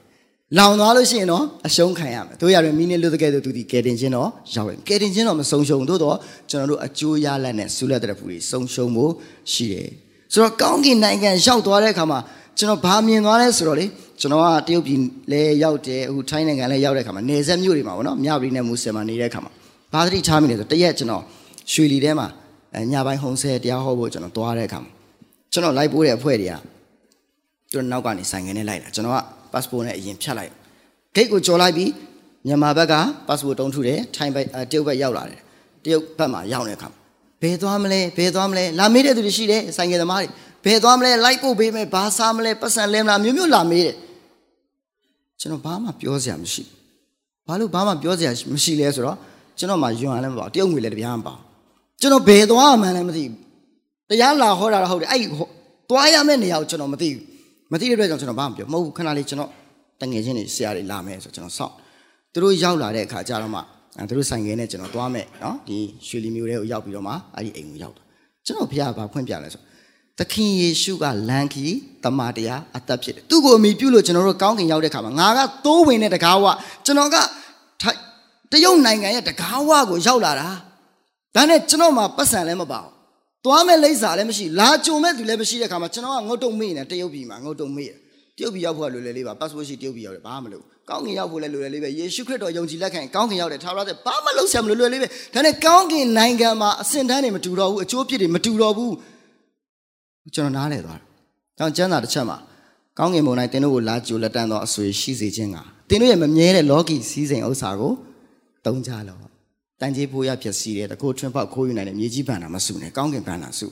လောင်သွားလို့ရှိရင်တော့အရှုံးခံရမယ်တို့ရရင်မီးနဲ့လွတ်တဲ့ကဲသူဒီကယ်တင်ခြင်းတော့ရောက်တယ်ကယ်တင်ခြင်းတော့မဆုံးရှုံးသို့တော့ကျွန်တော်တို့အကျိုးရလတ်နဲ့ဆုလက်တဲ့ဖူတွေဆုံးရှုံးဖို့ရှိတယ်ဆိုတော့ကောင်းကင်နိုင်ငံရောက်သွားတဲ့အခါမှာကျွန်တော်ဘာမြင်သွားလဲဆိုတော့လေကျွန်တော်ကတရုတ်ပြည်လဲရောက်တယ်အခုထိုင်းနိုင်ငံလဲရောက်တဲ့ခါမှာနေဆက်မြို့တွေမှာဗောနော်မြဝတီနဲ့မူဆယ်မှာနေတဲ့ခါမှာဘာသတိထားမိလဲဆိုတရက်ကျွန်တော်ရွှေလီထဲမှာ ညပိုင်းဟုံးဆဲတရားဟောဖို့ကျွန်တော်သွားတဲ့ခါမှာကျွန်တော်လိုက်ပိုးတဲ့အဖွဲ့တွေကကျွန်တော်နောက်ကနေဆိုင်ငယ်နဲ့လိုက်တာကျွန်တော်က passport နဲ့အရင်ဖြတ်လိုက်ဂိတ်ကိုကြော်လိုက်ပြီးမြန်မာဘက်က passport တုံးထုတယ်ထိုင်းဘက်တရုတ်ဘက်ရောက်လာတယ်တရုတ်ဘက်မှာရောက်နေတဲ့ခါဘယ်သွားမလဲဘယ်သွားမလဲလာမေးတဲ့သူတွေရှိတယ်ဆိုင်ငယ်သမားတွေဘယ်သွားမလဲလိုက်ပို့ပေးမယ်ဘာစားမလဲပတ်စံလဲမလားမျိုးမျိုးလာမေးတယ်ကျွန်တော်ဘာမှပြောစရာမရှိဘာလို့ဘာမှပြောစရာမရှိလဲဆိုတော့ကျွန်တော်မှယွန်လည်းမပေါ့တရုတ်ငွေလည်းတပြားမပေါ့ ကျွန်တော်ဘယ်သွားမှန်းလည်းမသိဘူးတရားလာဟောတာတော့ဟုတ်တယ်အဲ့သွားရမယ့်နေရာကိုကျွန်တော်မသိဘူးမသိတဲ့အတွက်ကြောင့်ကျွန်တော်ဘာမှပြောမဟုတ်ဘူးခဏလေးကျွန်တော်တငယ်ချင်းတွေဆရာတွေလာမယ်ဆိုကျွန်တော်စောင့်သူတို့ရောက်လာတဲ့အခါကျတော့မှသူတို့ဆိုင်ကဲနဲ့ကျွန်တော်သွားမယ်နော်ဒီရွှေလီမျိုးတွေကိုရောက်ပြီးတော့မှအဲ့ဒီအိမ်ကိုရောက်တာကျွန်တော်ဖះဘာဖွင့်ပြလဲဆိုသခင်ယေရှုကလမ်းခီတမန်တရားအသက်ဖြစ်တယ်သူ့ကိုအမိပြုလို့ကျွန်တော်တို့ကောင်းကင်ရောက်တဲ့ခါမှာငါကသိုးဝင်တဲ့တကားဝကျွန်တော်ကတရုတ်နိုင်ငံရဲ့တကားဝကိုရောက်လာတာ ဒါနဲ့ကျွန်တော်မှပတ်စံလည်းမပါဘူးသွားမဲ့လိမ့်စာလည်းမရှိလာကြုံမဲ့သူလည်းမရှိတဲ့ခါမှာကျွန်တော်ကငုတ်တုံမေ့နေတရုတ်ပြည်မှာငုတ်တုံမေ့တရုတ်ပြည်ရောက်ဖို့ကလွယ်လွယ်လေးပါ passport ရှိတရုတ်ပြည်ရောက်တယ်ဘာမှမလုပ်ကောင်းကင်ရောက်ဖို့လည်းလွယ်လွယ်လေးပဲယေရှုခရစ်တော်ယုံကြည်လက်ခံကောင်းကင်ရောက်တယ်ထာဝရတဲ့ဘာမှလုပ်ဆရာမလွယ်လွယ်လေးပဲဒါနဲ့ကောင်းကင်နိုင်ငံမှာအစင်တန်းတွေမတူတော့ဘူးအကျိုးပြစ်တွေမတူတော့ဘူးကျွန်တော်နားလဲသွားတယ်။ကြောင့်ကျမ်းစာတစ်ချက်မှာကောင်းကင်ဘုံ၌သင်တို့ကိုလာကြိုလက်တန်းသောအဆွေရှိစေခြင်းကသင်တို့ရဲ့မမြဲတဲ့လောကီစည်းစိမ်ဥစ္စာကိုတုံးကြလော။ တန်ကြီးဖိုးရဖြစ်စီတဲ့တကိုထွန်းပေါက်ခိုးယူနိုင်တဲ့မြေကြီးဗန္နာမစုနဲ့ကောင်းကင်ဗန္နာစု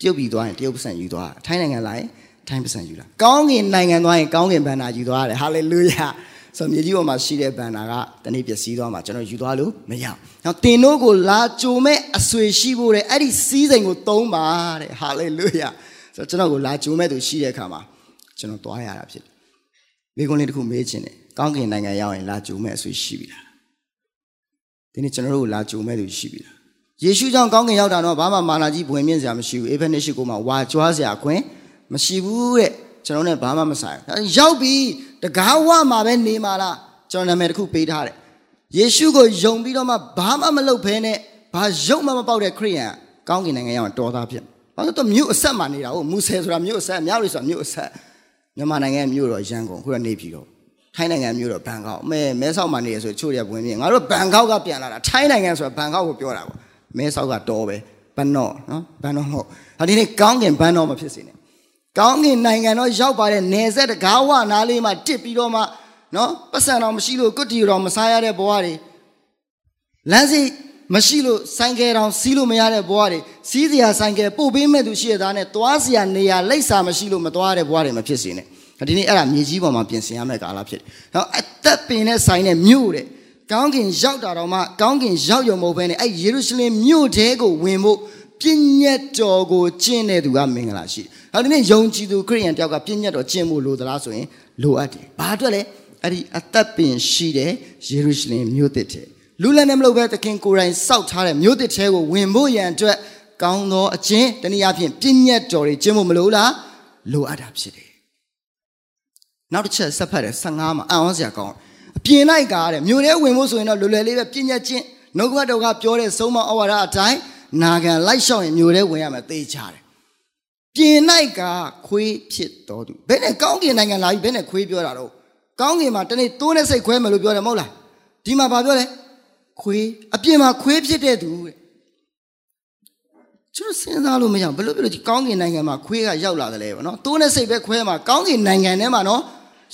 တရုတ်ပြည်သွားရင်တရုတ်ပစံယူသွားထိုင်းနိုင်ငံလာရင်ထိုင်းပစံယူလာကောင်းကင်နိုင်ငံသွားရင်ကောင်းကင်ဗန္နာယူသွားတယ်ဟာလေလုယာဆိုမြေကြီးပေါ်မှာရှိတဲ့ဗန္နာကတနေ့ပျက်စီးသွားမှာကျွန်တော်ယူသွားလို့မရအောင်။နောက်တင်တို့ကိုလာကြိုမဲ့အဆွေရှိဖို့တဲ့အဲ့ဒီစီးစိမ်ကိုသုံးပါတဲ့ဟာလေလုယာ။ဆိုတော့ကျွန်တော်ကိုလာကြိုမဲ့သူရှိတဲ့အခါမှာကျွန်တော်သွားရတာဖြစ်တယ်မိကုန်းလေးတစ်ခုမေးချင်တယ်ကောင်းကင်နိုင်ငံရောက်ရင်လာကြိုမဲ့အဆွေရှိပြီလား ဒီနေ့ကျွန်တော်တို့ကိုလာကြိုမဲ့သူရှိပြီလားယေရှုကြောင့်ကောင်းကင်ရောက်တာတော့ဘာမှမာနာကြီးဘဝင်မြင့်စရာမရှိဘူးအေဖက်နှစ်ရှိကိုမှဝါကြွားစရာခွင့်မရှိဘူးတဲ့ကျွန်တော်နဲ့ဘာမှမဆိုင်ဘူးရောက်ပြီတကားဝမှာပဲနေမှာလားကျွန်တော်နာမည်တစ်ခုပေးထားတယ်ယေရှုကိုယုံပြီးတော့မှဘာမှမလုပ်ဘဲနဲ့ဘာရုပ်မှမပေါက်တဲ့ခရိယန်ကောင်းကင်နိုင်ငံရောက်တော်သားဖြစ်ဘာလို့တော့မြို့အဆက်မှာနေတာဟုတ်မူဆယ်ဆိုတာမြို့အဆက်မြောက်လို့ဆိုတာမြို့အဆက်မြန်မာနိုင်ငံမြို့တော့ရန်ကုန်ခုကနေပြည်တော့ ထိုင်းနိုင်ငံမြို့တော့ဘန်ကောက်မဲမဲဆောက်မှာနေရဆိုချို့ရဝင်မြင်ငါတို့ဘန်ကောက်ကပြန်လာတာထိုင်းနိုင်ငံဆိုတာဘန်ကောက်ကိုပြောတာပေါ့မဲဆောက်ကတော်ပဲဘန်တော့နော်ဘန်တော့မဟုတ်ဒါဒီနေ့ကောင်းကင်ဘန်တော့မဖြစ်စေနဲ့ကောင်းကင်နိုင်ငံတော့ရောက်ပါတဲ့နေဆက်တကားဝနားလေးမှာတစ်ပြီးတော့မှနော်ပတ်စံတော်မရှိလို့ကုတီတော်မစားရတဲ့ဘဝတွေလမ်းစီမရှိလို့ဆိုင်ကယ်တောင်စီးလို့မရတဲ့ဘဝတွေစီးစရာဆိုင်ကယ်ပို့ပေးမဲ့သူရှိရသားနဲ့သွားစရာနေရာလိပ်စာမရှိလို့မသွားတဲ့ဘဝတွေမဖြစ်စေနဲ့ ဒီနေ့အဲ့ဒါမြေကြီးပေါ်မှာပြင်ဆင်ရမယ့်ကာလဖြစ်တယ်။နောက်အသက်ပင်နဲ့ဆိုင်တဲ့မြို့တဲ့ကောင်းကင်ရောက်တာတော့မှကောင်းကင်ရောက်ရုံမဟုတ်ဘဲနဲ့အဲ့ယေရုရှလင်မြို့ထဲကိုဝင်ဖို့ပြည့်ညတ်တော်ကိုကျင့်တဲ့သူကမင်္ဂလာရှိ။အဲဒီနေ့ယုံကြည်သူခရိယန်တယောက်ကပြည့်ညတ်တော်ကျင့်ဖို့လိုသလားဆိုရင်လိုအပ်တယ်။ဘာအတွက်လဲအဲ့ဒီအသက်ပင်ရှိတဲ့ယေရုရှလင်မြို့တစ်ထဲလူလည်းနဲ့မလုပ်ပဲသခင်ကိုယ်တိုင်စောက်ထားတဲ့မြို့တစ်ထဲကိုဝင်ဖို့ရန်အတွက်ကောင်းသောအခြင်းတနည်းအားဖြင့်ပြည့်ညတ်တော်တွေကျင့်ဖို့မလိုလားလိုအပ်တာဖြစ်တယ် နောက်တစ်ချက်ဆက်ဖတ်တယ်15မှာအံ့ဩစရာကောင်းအပြင်လိုက်ကတဲ့မြို့ထဲဝင်ဖို့ဆိုရင်တော့လွယ်လွယ်လေးပဲပြည့်ညတ်ခြင်းနှုတ်ကပတ်တော်ကပြောတဲ့ဆုံးမဩဝါဒအတိုင်းနာခံလိုက်လျှောက်ရင်မြို့ထဲဝင်ရမယ်သိချတယ်ပြင်လိုက်ကခွေးဖြစ်တော်သူဘယ်နဲ့ကောင်းကင်နိုင်ငံလာပြီးဘယ်နဲ့ခွေးပြောတာတော့ကောင်းကင်မှာတနေ့တိုးနဲ့စိတ်ခွဲမယ်လို့ပြောတယ်မဟုတ်လားဒီမှာဘာပြောလဲခွေးအပြင်မှာခွေးဖြစ်တဲ့သူတဲ့ကျွန်တော်စဉ်းစားလို့မရဘူးဘယ်လိုပြောလို့ကောင်းကင်နိုင်ငံမှာခွေးကရောက်လာတယ်လဲပေါ့နော်တိုးနဲ့စိတ်ပဲခွဲမှာကောင်းကင်နိုင်ငံထဲမှာနော်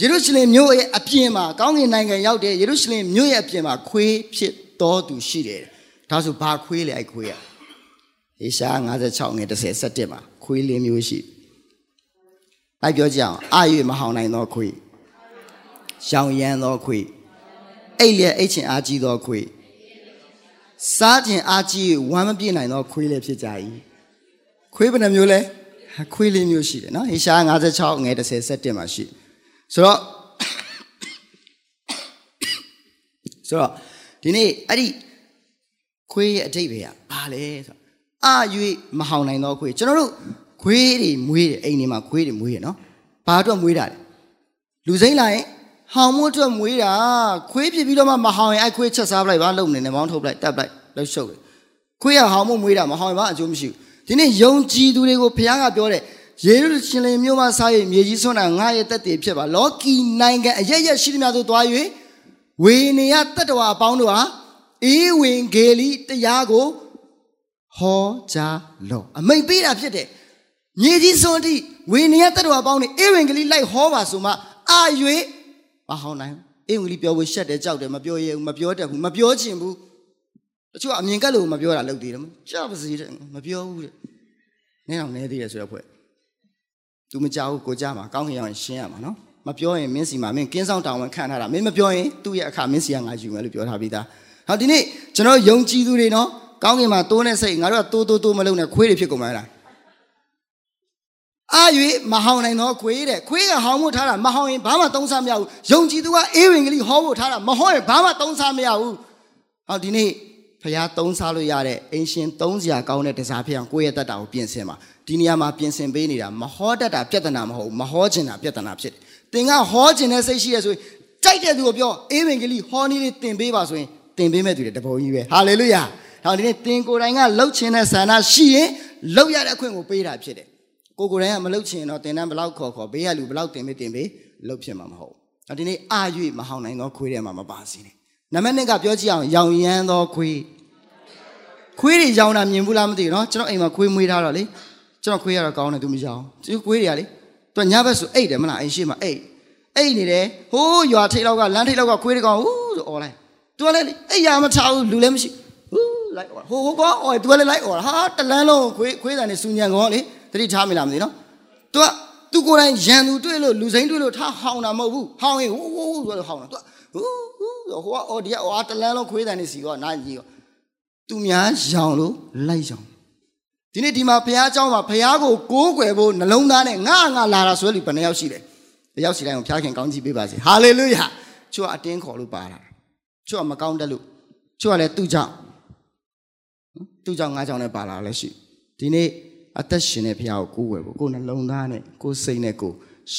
ယေရုရှလင်မြို့ရဲ့အပြင်မှာကောင်းကင်နိုင်ငံရောက်တဲ့ယေရုရှလင်မြို့ရဲ့အပြင်မှာခွေးဖြစ်တော်သူရှိတယ်ဒါဆိုဘာခွေးလဲအဲ့ခွေးอ่ะေရှား56ငယ်30 17မှာခွေးလေးမျိုးရှိလိုက်ပြောကြအောင်အာရွေမဟောင်နိုင်သောခွေးရောင်ရမ်းသောခွေးအိတ်လျက်အိတ်ချင်အားကြီးသောခွေးစားခြင်းအားကြီးဝမ်းမပြည့်နိုင်သောခွေးလည်းဖြစ်ကြ၏ခွေးဘယ်နှမျိုးလဲခွေးလေးမျိုးရှိတယ်နော်ဟေရှား56ငယ်30 17မှာရှိ ဆိုတော့ဆိုတော့ဒီနေ့အဲ့ဒီခွေးရဲ့အထိပ္ပယ်ကဘာလဲဆိုတော့အာ၍မဟောင်နိုင်သောခွေးကျွန်တော်တို့ခွေးတွေမွေးတယ်အိမ်တွေမှာခွေးတွေမွေးတယ်နော်ဘာအတွက်မွေးတာလဲလူစိမ့်လာရင်ဟောင်မို့အတွက်မွေးတာခွေးဖြစ်ပြီးတော့မှမဟောင်ရင်အဲ့ခွေးချက်စားပလိုက်ပါလုံနေနေမောင်းထုတ်ပလိုက်တက်ပလိုက်လှုပ်ရှုပ်တယ်ခွေးကဟောင်မို့မွေးတာမဟောင်ရင်ဘာအကျိုးမရှိဘူးဒီနေ့ယုံကြည်သူတွေကိုဘုရားကပြောတယ် ယေရုရှလင်မြို့မှစား၍မြေကြီးဆွမ်းတာငါရဲ့တက်တည်ဖြစ်ပါလောကီနိုင်ငံအရရက်ရှိသမျှသို့သွား၍ဝေနေယတတ္တဝါအပေါင်းတို့ဟာအေးဝင်ဂေလိတရားကိုဟောကြားလောအမိန်ပေးတာဖြစ်တယ်မြေကြီးစွန်းတိဝေနေယတတ္တဝါအပေါင်းတွေအေးဝင်ဂေလိလိုက်ဟောပါဆိုမှအာ၍မဟောင်းနိုင်အေးဝင်ဂေလိပြောဖို့ရှက်တယ်ကြောက်တယ်မပြောရဘူးမပြောတတ်ဘူးမပြောချင်ဘူးတချို့အမြင်ကက်လို့မပြောတာလုပ်သေးတယ်ကြောက်ပါစေတဲ့မပြောဘူးတဲ့နင်းအောင်နေသေးတယ်ဆိုတော့ဖွဲ့ तू မကြောက်ဘူးကိုကြမှာကောင်းခင်အောင်ရှင်းရမှာနော်မပြောရင်မင်းစီမှာမင်းကင်းဆောင်တောင်းဝန်ခံထားတာမင်းမပြောရင်သူ့ရဲ့အခါမင်းစီကငါယူမယ်လို့ပြောထားပြီးသားဟောဒီနေ့ကျွန်တော်ယုံကြည်သူတွေနော်ကောင်းကင်မှာတိုးနဲ့စိတ်ငါတို့ကတိုးတိုးတိုးမလုံးနဲ့ခွေးတွေဖြစ်ကုန်မှာလားအာ၍မဟောင်းနိုင်တော့ခွေးတဲ့ခွေးကဟောင်းဖို့ထားတာမဟောင်းရင်ဘာမှသုံးစားမရဘူးယုံကြည်သူကအေးဝင်ကလေးဟောဖို့ထားတာမဟောရင်ဘာမှသုံးစားမရဘူးဟောဒီနေ့ဖျားသုံးစားလို့ရတဲ့အင်ရှင်သုံးစရာကောင်းတဲ့တစားဖြစ်အောင်ကိုယ့်ရဲ့တက်တာကိုပြင်ဆင်ပါ ဒီနေရာမှာပြင်ဆင်ပေးနေတာမဟောတတ်တာပြဿနာမဟုတ်ဘူးမဟောချင်တာပြဿနာဖြစ်တယ်သင်ကဟောချင်တဲ့စိတ်ရှိရဆိုရင်ကြိုက်တဲ့သူကိုပြောအေးဝင်ကလေးဟောနည်းလေးသင်ပေးပါဆိုရင်သင်ပေးမဲ့သူတွေတပုံကြီးပဲဟာလေလုယာဟောဒီနေ့သင်ကိုယ်တိုင်ကလှုပ်ချင်တဲ့ဆန္ဒရှိရင်လှုပ်ရတဲ့အခွင့်ကိုပေးတာဖြစ်တယ်ကိုကိုယ်တိုင်ကမလှုပ်ချင်တော့သင်တန်းဘလောက်ခေါ်ခေါ်ဘေးကလူဘလောက်တင်ပေးတင်ပေးလှုပ်ဖြစ်မှာမဟုတ်ဘူးဒီနေ့အာ၍မဟောင်းနိုင်သောခွေးထဲမှာမပါစေနဲ့နံပါတ်1ကပြောကြည့်အောင်ရောင်ရမ်းသောခွေးခွေးတွေရောင်တာမြင်ဘူးလားမသိဘူးเนาะကျွန်တော်အိမ်မှာခွေးမွေးထားတော့လေ ကျွန်တော်ခွေးရတော့ကောင်းတယ်သူမရောင်သူခွေးတွေကလေသူညဘက်ဆိုအိတ်တယ်မလားအိမ်ရှိမှာအိတ်အိတ်နေတယ်ဟိုးရွာထိတ်လောက်ကလမ်းထိတ်လောက်ကခွေးတွေကောင်ဟူးဆိုអော်လိုက်သူကလည်းအိတ်ရမထားဘူးလူလည်းမရှိဟူးလိုက်អော်ဟိုဟိုကောអော်သူကလည်းလိုက်អော်ဟာတလန်းလုံးခွေးခွေးတန်နေစူညံကောလေတတိထားမိလားမသိနော်သူကသူကိုယ်တိုင်ရန်သူတွေ့လို့လူစိမ်းတွေ့လို့ထားဟောင်းတာမဟုတ်ဘူးဟောင်းရင်ဟူးဟူးဆိုတော့ဟောင်းတာသူကဟူးဟူးဟိုကအော်ဒီကအော်တလန်းလုံးခွေးတန်နေစီကောနာကြီးကောသူများရောင်လို့လိုက်ရောင် ဒီနေ့ဒီမှာဘုရားเจ้าမှာဘုရားကိုကိုးကွယ်ဖို့နှလုံးသားနဲ့ငါငါလာတာဆိုလို့ဘယ်နှယောက်ရှိလဲတယောက်စီတိုင်းကိုဘုရားခင်ကောင်းချီးပေးပါစေဟာလေလုယာချို့ကအတင်းခေါ်လို့ပါလာချို့ကမကောင်းတတ်လို့ချို့ကလည်းသူ့ကြောင့်သူ့ကြောင့်ငါကြောင့်လည်းပါလာလည်းရှိဒီနေ့အသက်ရှင်တဲ့ဘုရားကိုကိုးကွယ်ဖို့ကိုယ်နှလုံးသားနဲ့ကိုယ်စိတ်နဲ့ကို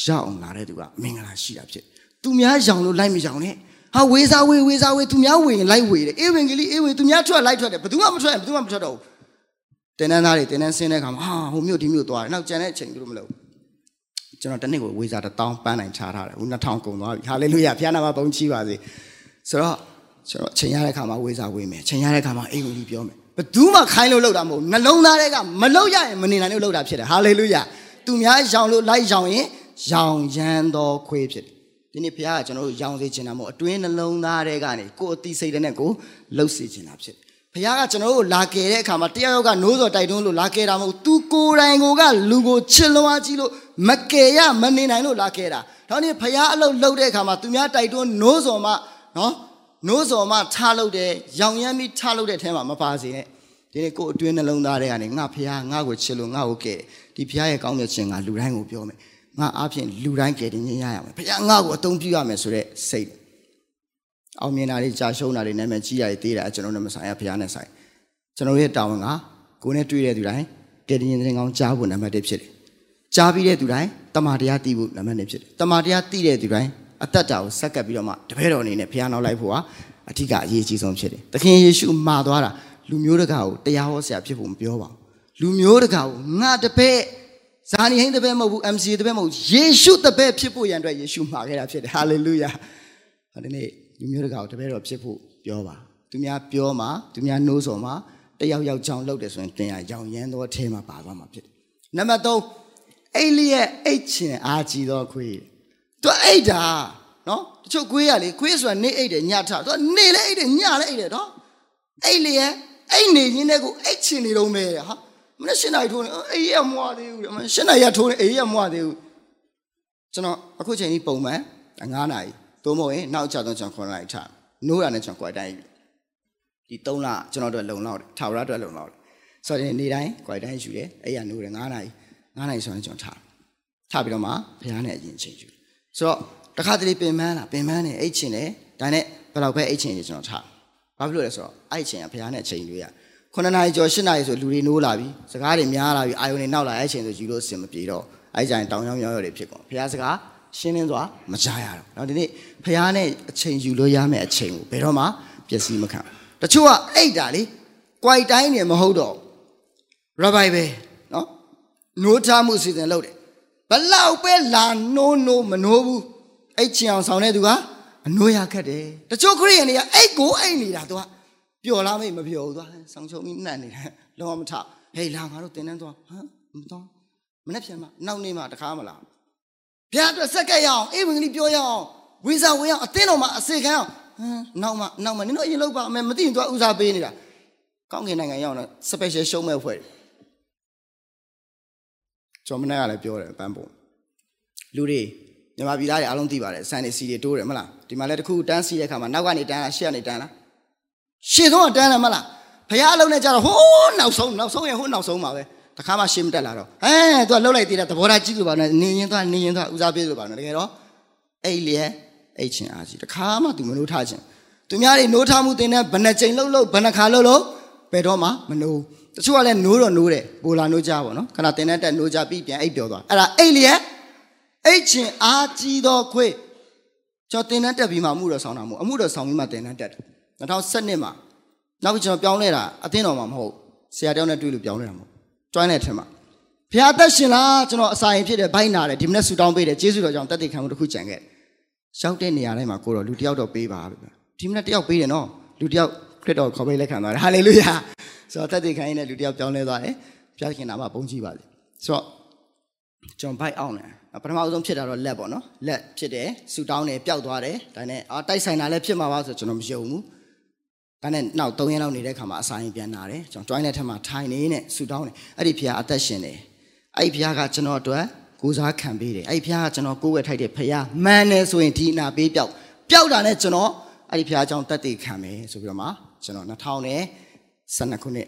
ရောက်အောင်လာတဲ့သူကမင်္ဂလာရှိတာဖြစ်သူများရောင်လို့လိုက်မရောင်နဲ့ဟာဝေးစားဝေးဝေးစားဝေးသူများဝေရင်လိုက်ဝေတယ်အေဝံဂေလိအေဝံသူများထွက်လိုက်ထွက်တယ်ဘယ်သူမှမထွက်ရင်ဘယ်သူမှမထွက်တော့ဘူး တင်းတန်းသားတွေတင်းတန်းဆင်းတဲ့ခါမှာဟာဟိုမြို့ဒီမြို့သွားတယ်နောက်ကျန်တဲ့အချိန်သူတို့မလုပ်ကျွန်တော်တနေ့ကိုဝေးစားတစ်တောင်းပန်းနိုင်ချထားတယ်ဟို2000ကုန်သွားပြီဟာလေလုယာဘုရားနာမဘုန်းကြီးပါစေဆိုတော့ကျွန်တော်ချိန်ရတဲ့ခါမှာဝေးစားဝေးမယ်ချိန်ရတဲ့ခါမှာအေဝံဂေလိပြောမယ်ဘယ်သူမှခိုင်းလို့လောက်တာမဟုတ်နှလုံးသားတွေကမလောက်ရရင်မနေနိုင်လို့လောက်တာဖြစ်တယ်ဟာလေလုယာသူများရောင်လို့လိုက်ရောင်ရင်ရောင်ရမ်းသောခွေးဖြစ်တယ်ဒီနေ့ဘုရားကကျွန်တော်တို့ရောင်စေချင်တာမဟုတ်အတွင်းနှလုံးသားတွေကနေကိုယ်အတိစိတ်တဲ့နဲ့ကိုလှုပ်စေချင်တာဖြစ် ဘုရားကကျွန်တော်တို့လာကယ်တဲ့အခါမှာတယောက်ယောက်ကနိုးစော်တိုက်တွန်းလို့လာကယ်တာမဟုတ်သူကိုယ်တိုင်ကိုကလူကိုချစ်လွှားကြည့်လို့မကယ်ရမနေနိုင်လို့လာကယ်တာဒါနဲ့ဘုရားအလုပ်လုပ်တဲ့အခါမှာသူများတိုက်တွန်းနိုးစော်မှနော်နိုးစော်မှထားလုပ်တယ်ရောင်ရမ်းပြီးထားလုပ်တဲ့အထဲမှာမပါစေနဲ့ဒီနေ့ကိုယ်အတွင်းနှလုံးသားတွေကနေငါဘုရားငါ့ကိုချစ်လို့ငါ့ကိုကယ်ဒီဘုရားရဲ့ကောင်းမြတ်ခြင်းကလူတိုင်းကိုပြောမယ်ငါအားဖြင့်လူတိုင်းကယ်တင်ရရမယ်ဘုရားငါ့ကိုအသုံးပြုရမယ်ဆိုတဲ့စိတ် အောင်မြင်တာတွေကြာရှုံးတာတွေနာမည်ကြီးရည်သေးတာကျွန်တော်တို့မဆိုင်ရဘုရားနဲ့ဆိုင်ကျွန်တော်ရဲ့တာဝန်ကကိုယ်နဲ့တွေ့တဲ့သူတိုင်းကယ်တင်ရင်ကောင်းကြားဖို့နံပါတ်1ဖြစ်တယ်ကြားပြီးတဲ့သူတိုင်းတမာတရားသိဖို့နံပါတ်2ဖြစ်တယ်တမာတရားသိတဲ့သူတိုင်းအသက်တာကိုစက္ကပ်ပြီးတော့မှတပည့်တော်အနေနဲ့ဘုရားနောက်လိုက်ဖို့ဟာအထူးကအရေးကြီးဆုံးဖြစ်တယ်သခင်ယေရှုမှာသွားတာလူမျိုးတကာကိုတရားဟောဆရာဖြစ်ဖို့မပြောပါဘူးလူမျိုးတကာကိုငါတပည့်ဇာနီဟိန်းတပည့်မဟုတ်ဘူး MC တပည့်မဟုတ်ယေရှုတပည့်ဖြစ်ဖို့ရန်အတွက်ယေရှုမှာခဲ့တာဖြစ်တယ်ဟာလေလုယာဒီနေ့ လူမျိုးတကာကိုတပည့်တော်ဖြစ်ဖို့ပြောပါသူများပြောမှာသူများနှိုးဆော်မှာတယောက်ယောက်ချောင်းလုပ်တယ်ဆိုရင်တင်ရရောင်ရမ်းသောအထဲမှာပါသွားမှာဖြစ်တယ်နံပါတ်3အိလိရဲ့အိတ်ချင်အားကြီးသောခွေးသူအိတ်တာနော်တချို့ခွေးရလေခွေးဆိုတာနေအိတ်တယ်ညထသူနေလဲအိတ်တယ်ညလဲအိတ်တယ်နော်အိတ်လေရဲ့အိတ်နေရင်းတဲ့ကိုအိတ်ချင်နေတော့မဲဟာမနေ့ရှင်းနိုင်ထိုးနေအေးရမွားသေးဘူးမရှင်းနိုင်ရထိုးနေအေးရမွားသေးဘူးကျွန်တော်အခုချိန်ကြီးပုံမှန်9နာရီ သို့မဟုတ်ရင်နောက်ကျတော့ကျွန်တော်9နာရီချနိုးရနဲ့ကျွန်တော်ကွာတိုင်းဒီ3လကျွန်တော်တို့လုံလောက်တယ်ထာဝရအတွက်လုံလောက်တယ်ဆိုတော့နေတိုင်းကွာတိုင်းယူတယ်အဲ့ရနိုးတယ်9နာရီ9နာရီဆိုရင်ကျွန်တော်ထားထားပြီးတော့မှဘုရားနဲ့အရင်ချိန်ယူဆိုတော့တခါတလေပင်မန်းလာပင်မန်းနေအိတ်ချင်တယ်ဒါနဲ့ဘယ်လောက်ပဲအိတ်ချင်နေကျွန်တော်ထားဘာဖြစ်လို့လဲဆိုတော့အဲ့ချိန်ကဘုရားနဲ့ချိန်တွေရ9နာရီကျော်10နာရီဆိုလူတွေနိုးလာပြီစကားတွေများလာပြီအာယုန်တွေနောက်လာအဲ့ချိန်ဆိုယူလို့စင်မပြေတော့အဲ့ကြရင်တောင်ရောင်းရောင်းရတွေဖြစ်ကုန်ဘုရားစကား ရှင်းလင်းစွာမကြားရတော့เนาะဒီနေ့ဘုရားနဲ့အချိန်ယူလို့ရမယ့်အချိန်ကိုဘယ်တော့မှပျက်စီးမခံတချို့ကအိတ်တာလေကြွိုက်တိုင်းနေမဟုတ်တော့ရဘိုင်ပဲเนาะ နိုးထားမှုစီစဉ်လုပ်တယ်ဘလောက်ပဲလာနိုးနိုးမနိုးဘူးအဲ့ချင်အောင်ဆောင်တဲ့သူကအနိုးရခက်တယ်တချို့ခရိယန်တွေကအဲ့ကိုအဲ့နေတာသူကပျော်လားမေ့မပျော်ဘူးသူကဆောင်းချုံပြီးနှံ့နေတယ်လုံးဝမထဟေးလာငါတို့တင်တန်းသွားဟမ်မသွားမနေ့ပြန်မနောက်နေ့မှတခါမလာ ဘုရားအတွက်စက်ကက်ရအောင်အေးဝင်ကလေးပြောရအောင်ဝိဇာဝင်အောင်အသင်းတော်မှာအစေခံအောင်ဟမ်နောက်မှနောက်မှနင်တို့အရင်လောက်ပါအမေမသိရင်သူကဥစားပေးနေတာကောင်းကင်နိုင်ငံရောက်တော့ special show မဲ့ဖွဲ့ကျွန်တော်မနေ့ကလည်းပြောတယ်ပန်းပုံလူတွေမြန်မာပြည်သားတွေအားလုံးသိပါတယ်စံနေစီတွေတိုးတယ်မလားဒီမှာလည်းတခုတန်းစီတဲ့ခါမှာနောက်ကနေတန်းလားရှေ့ကနေတန်းလားရှေ့ဆုံးကတန်းလားမလားဖះအလုံးနဲ့ကြတော့ဟိုးနောက်ဆုံးနောက်ဆုံးရင်ဟိုးနောက်ဆုံးပါပဲ တခါမှရှေ့မတက်လာတော့ဟဲသူကလှုပ်လိုက်သေးတယ်သဘောထားကြည့်လို့ပါနဲ့နေရင်သွားနေရင်သွားဦးစားပေးလို့ပါနဲ့တကယ်တော့အဲ့လျက်အဲ့ချင်းအားကြီးတခါမှ तू မနိုးထားခြင်းသူများတွေနိုးထားမှုတင်တဲ့ဘယ်နှချိန်လှုပ်လှုပ်ဘယ်နှခါလှုပ်လှုပ်ဘယ်တော့မှမနိုးတချို့ကလည်းနိုးတော့နိုးတယ်ပိုလာနိုးကြပါတော့ခဏတင်တဲ့တက်နိုးကြပြီးပြန်အိပ်ပျော်သွားအဲ့ဒါအဲ့လျက်အဲ့ချင်းအားကြီးသောခွေကျွန်တော်တင်တဲ့တက်ပြီးမှအမှုတော်ဆောင်တာမဟုတ်အမှုတော်ဆောင်ပြီးမှတင်တဲ့တက်တယ်2017မှာနောက်ပြီးကျွန်တော်ပြောင်းလဲတာအသင်းတော်မှာမဟုတ်ဆရာတယောက်နဲ့တွေ့လို့ပြောင်းလဲတာမဟုတ် ကျွမ်းတဲ့ထင်မှာဖျားသက်ရှင်လားကျွန်တော်အစာရင်ဖြစ်တယ်ဘိုင်းနာတယ်ဒီမနေ့ဆူတောင်းပေးတယ်ကျေးဇူးတော်ကြောင့်တက်တည်ခံမှုတစ်ခုကြံခဲ့တယ်ရောက်တဲ့နေရာတိုင်းမှာကိုတော့လူတယောက်တော့ပေးပါပဲဒီမနေ့တယောက်ပေးတယ်နော်လူတယောက်ခရစ်တော်ခေါ်ပေးလက်ခံသွားတယ်ဟာလေလုယာဆိုတော့တက်တည်ခံရင်းနဲ့လူတယောက်ပြောင်းလဲသွားတယ်ဖျားခင်နာမှာပုံကြည့်ပါစေဆိုတော့ကျွန်တော်ဘိုက်အောင်တယ်ပထမအဆုံးဖြစ်တာတော့လက်ပေါ့နော်လက်ဖြစ်တယ်ဆူတောင်းတယ်ပျောက်သွားတယ်ဒါနဲ့အာတိုက်ဆိုင်တာလည်းဖြစ်မှာပါဆိုကျွန်တော်မယုံဘူး ဒါနဲ့နောက်3ရက်လောက်နေတဲ့ခါမှာအစာရင်ပြန်လာတယ်ကျွန်တော် join တဲ့ထက်မှာထိုင်နေနဲ့ဆူတောင်းတယ်အဲ့ဒီဖျားအသက်ရှင်တယ်အဲ့ဒီဖျားကကျွန်တော်အတွက်ကိုစားခံပေးတယ်အဲ့ဒီဖျားကကျွန်တော်ကိုယ်ဝယ်ထိုက်တဲ့ဖျားမှန်တယ်ဆိုရင်ဒီအနာပေးပျောက်ပျောက်တာနဲ့ကျွန်တော်အဲ့ဒီဖျားအကြောင်းတက်တည်ခံမယ်ဆိုပြီးတော့မှကျွန်တော်2012ခုနှစ်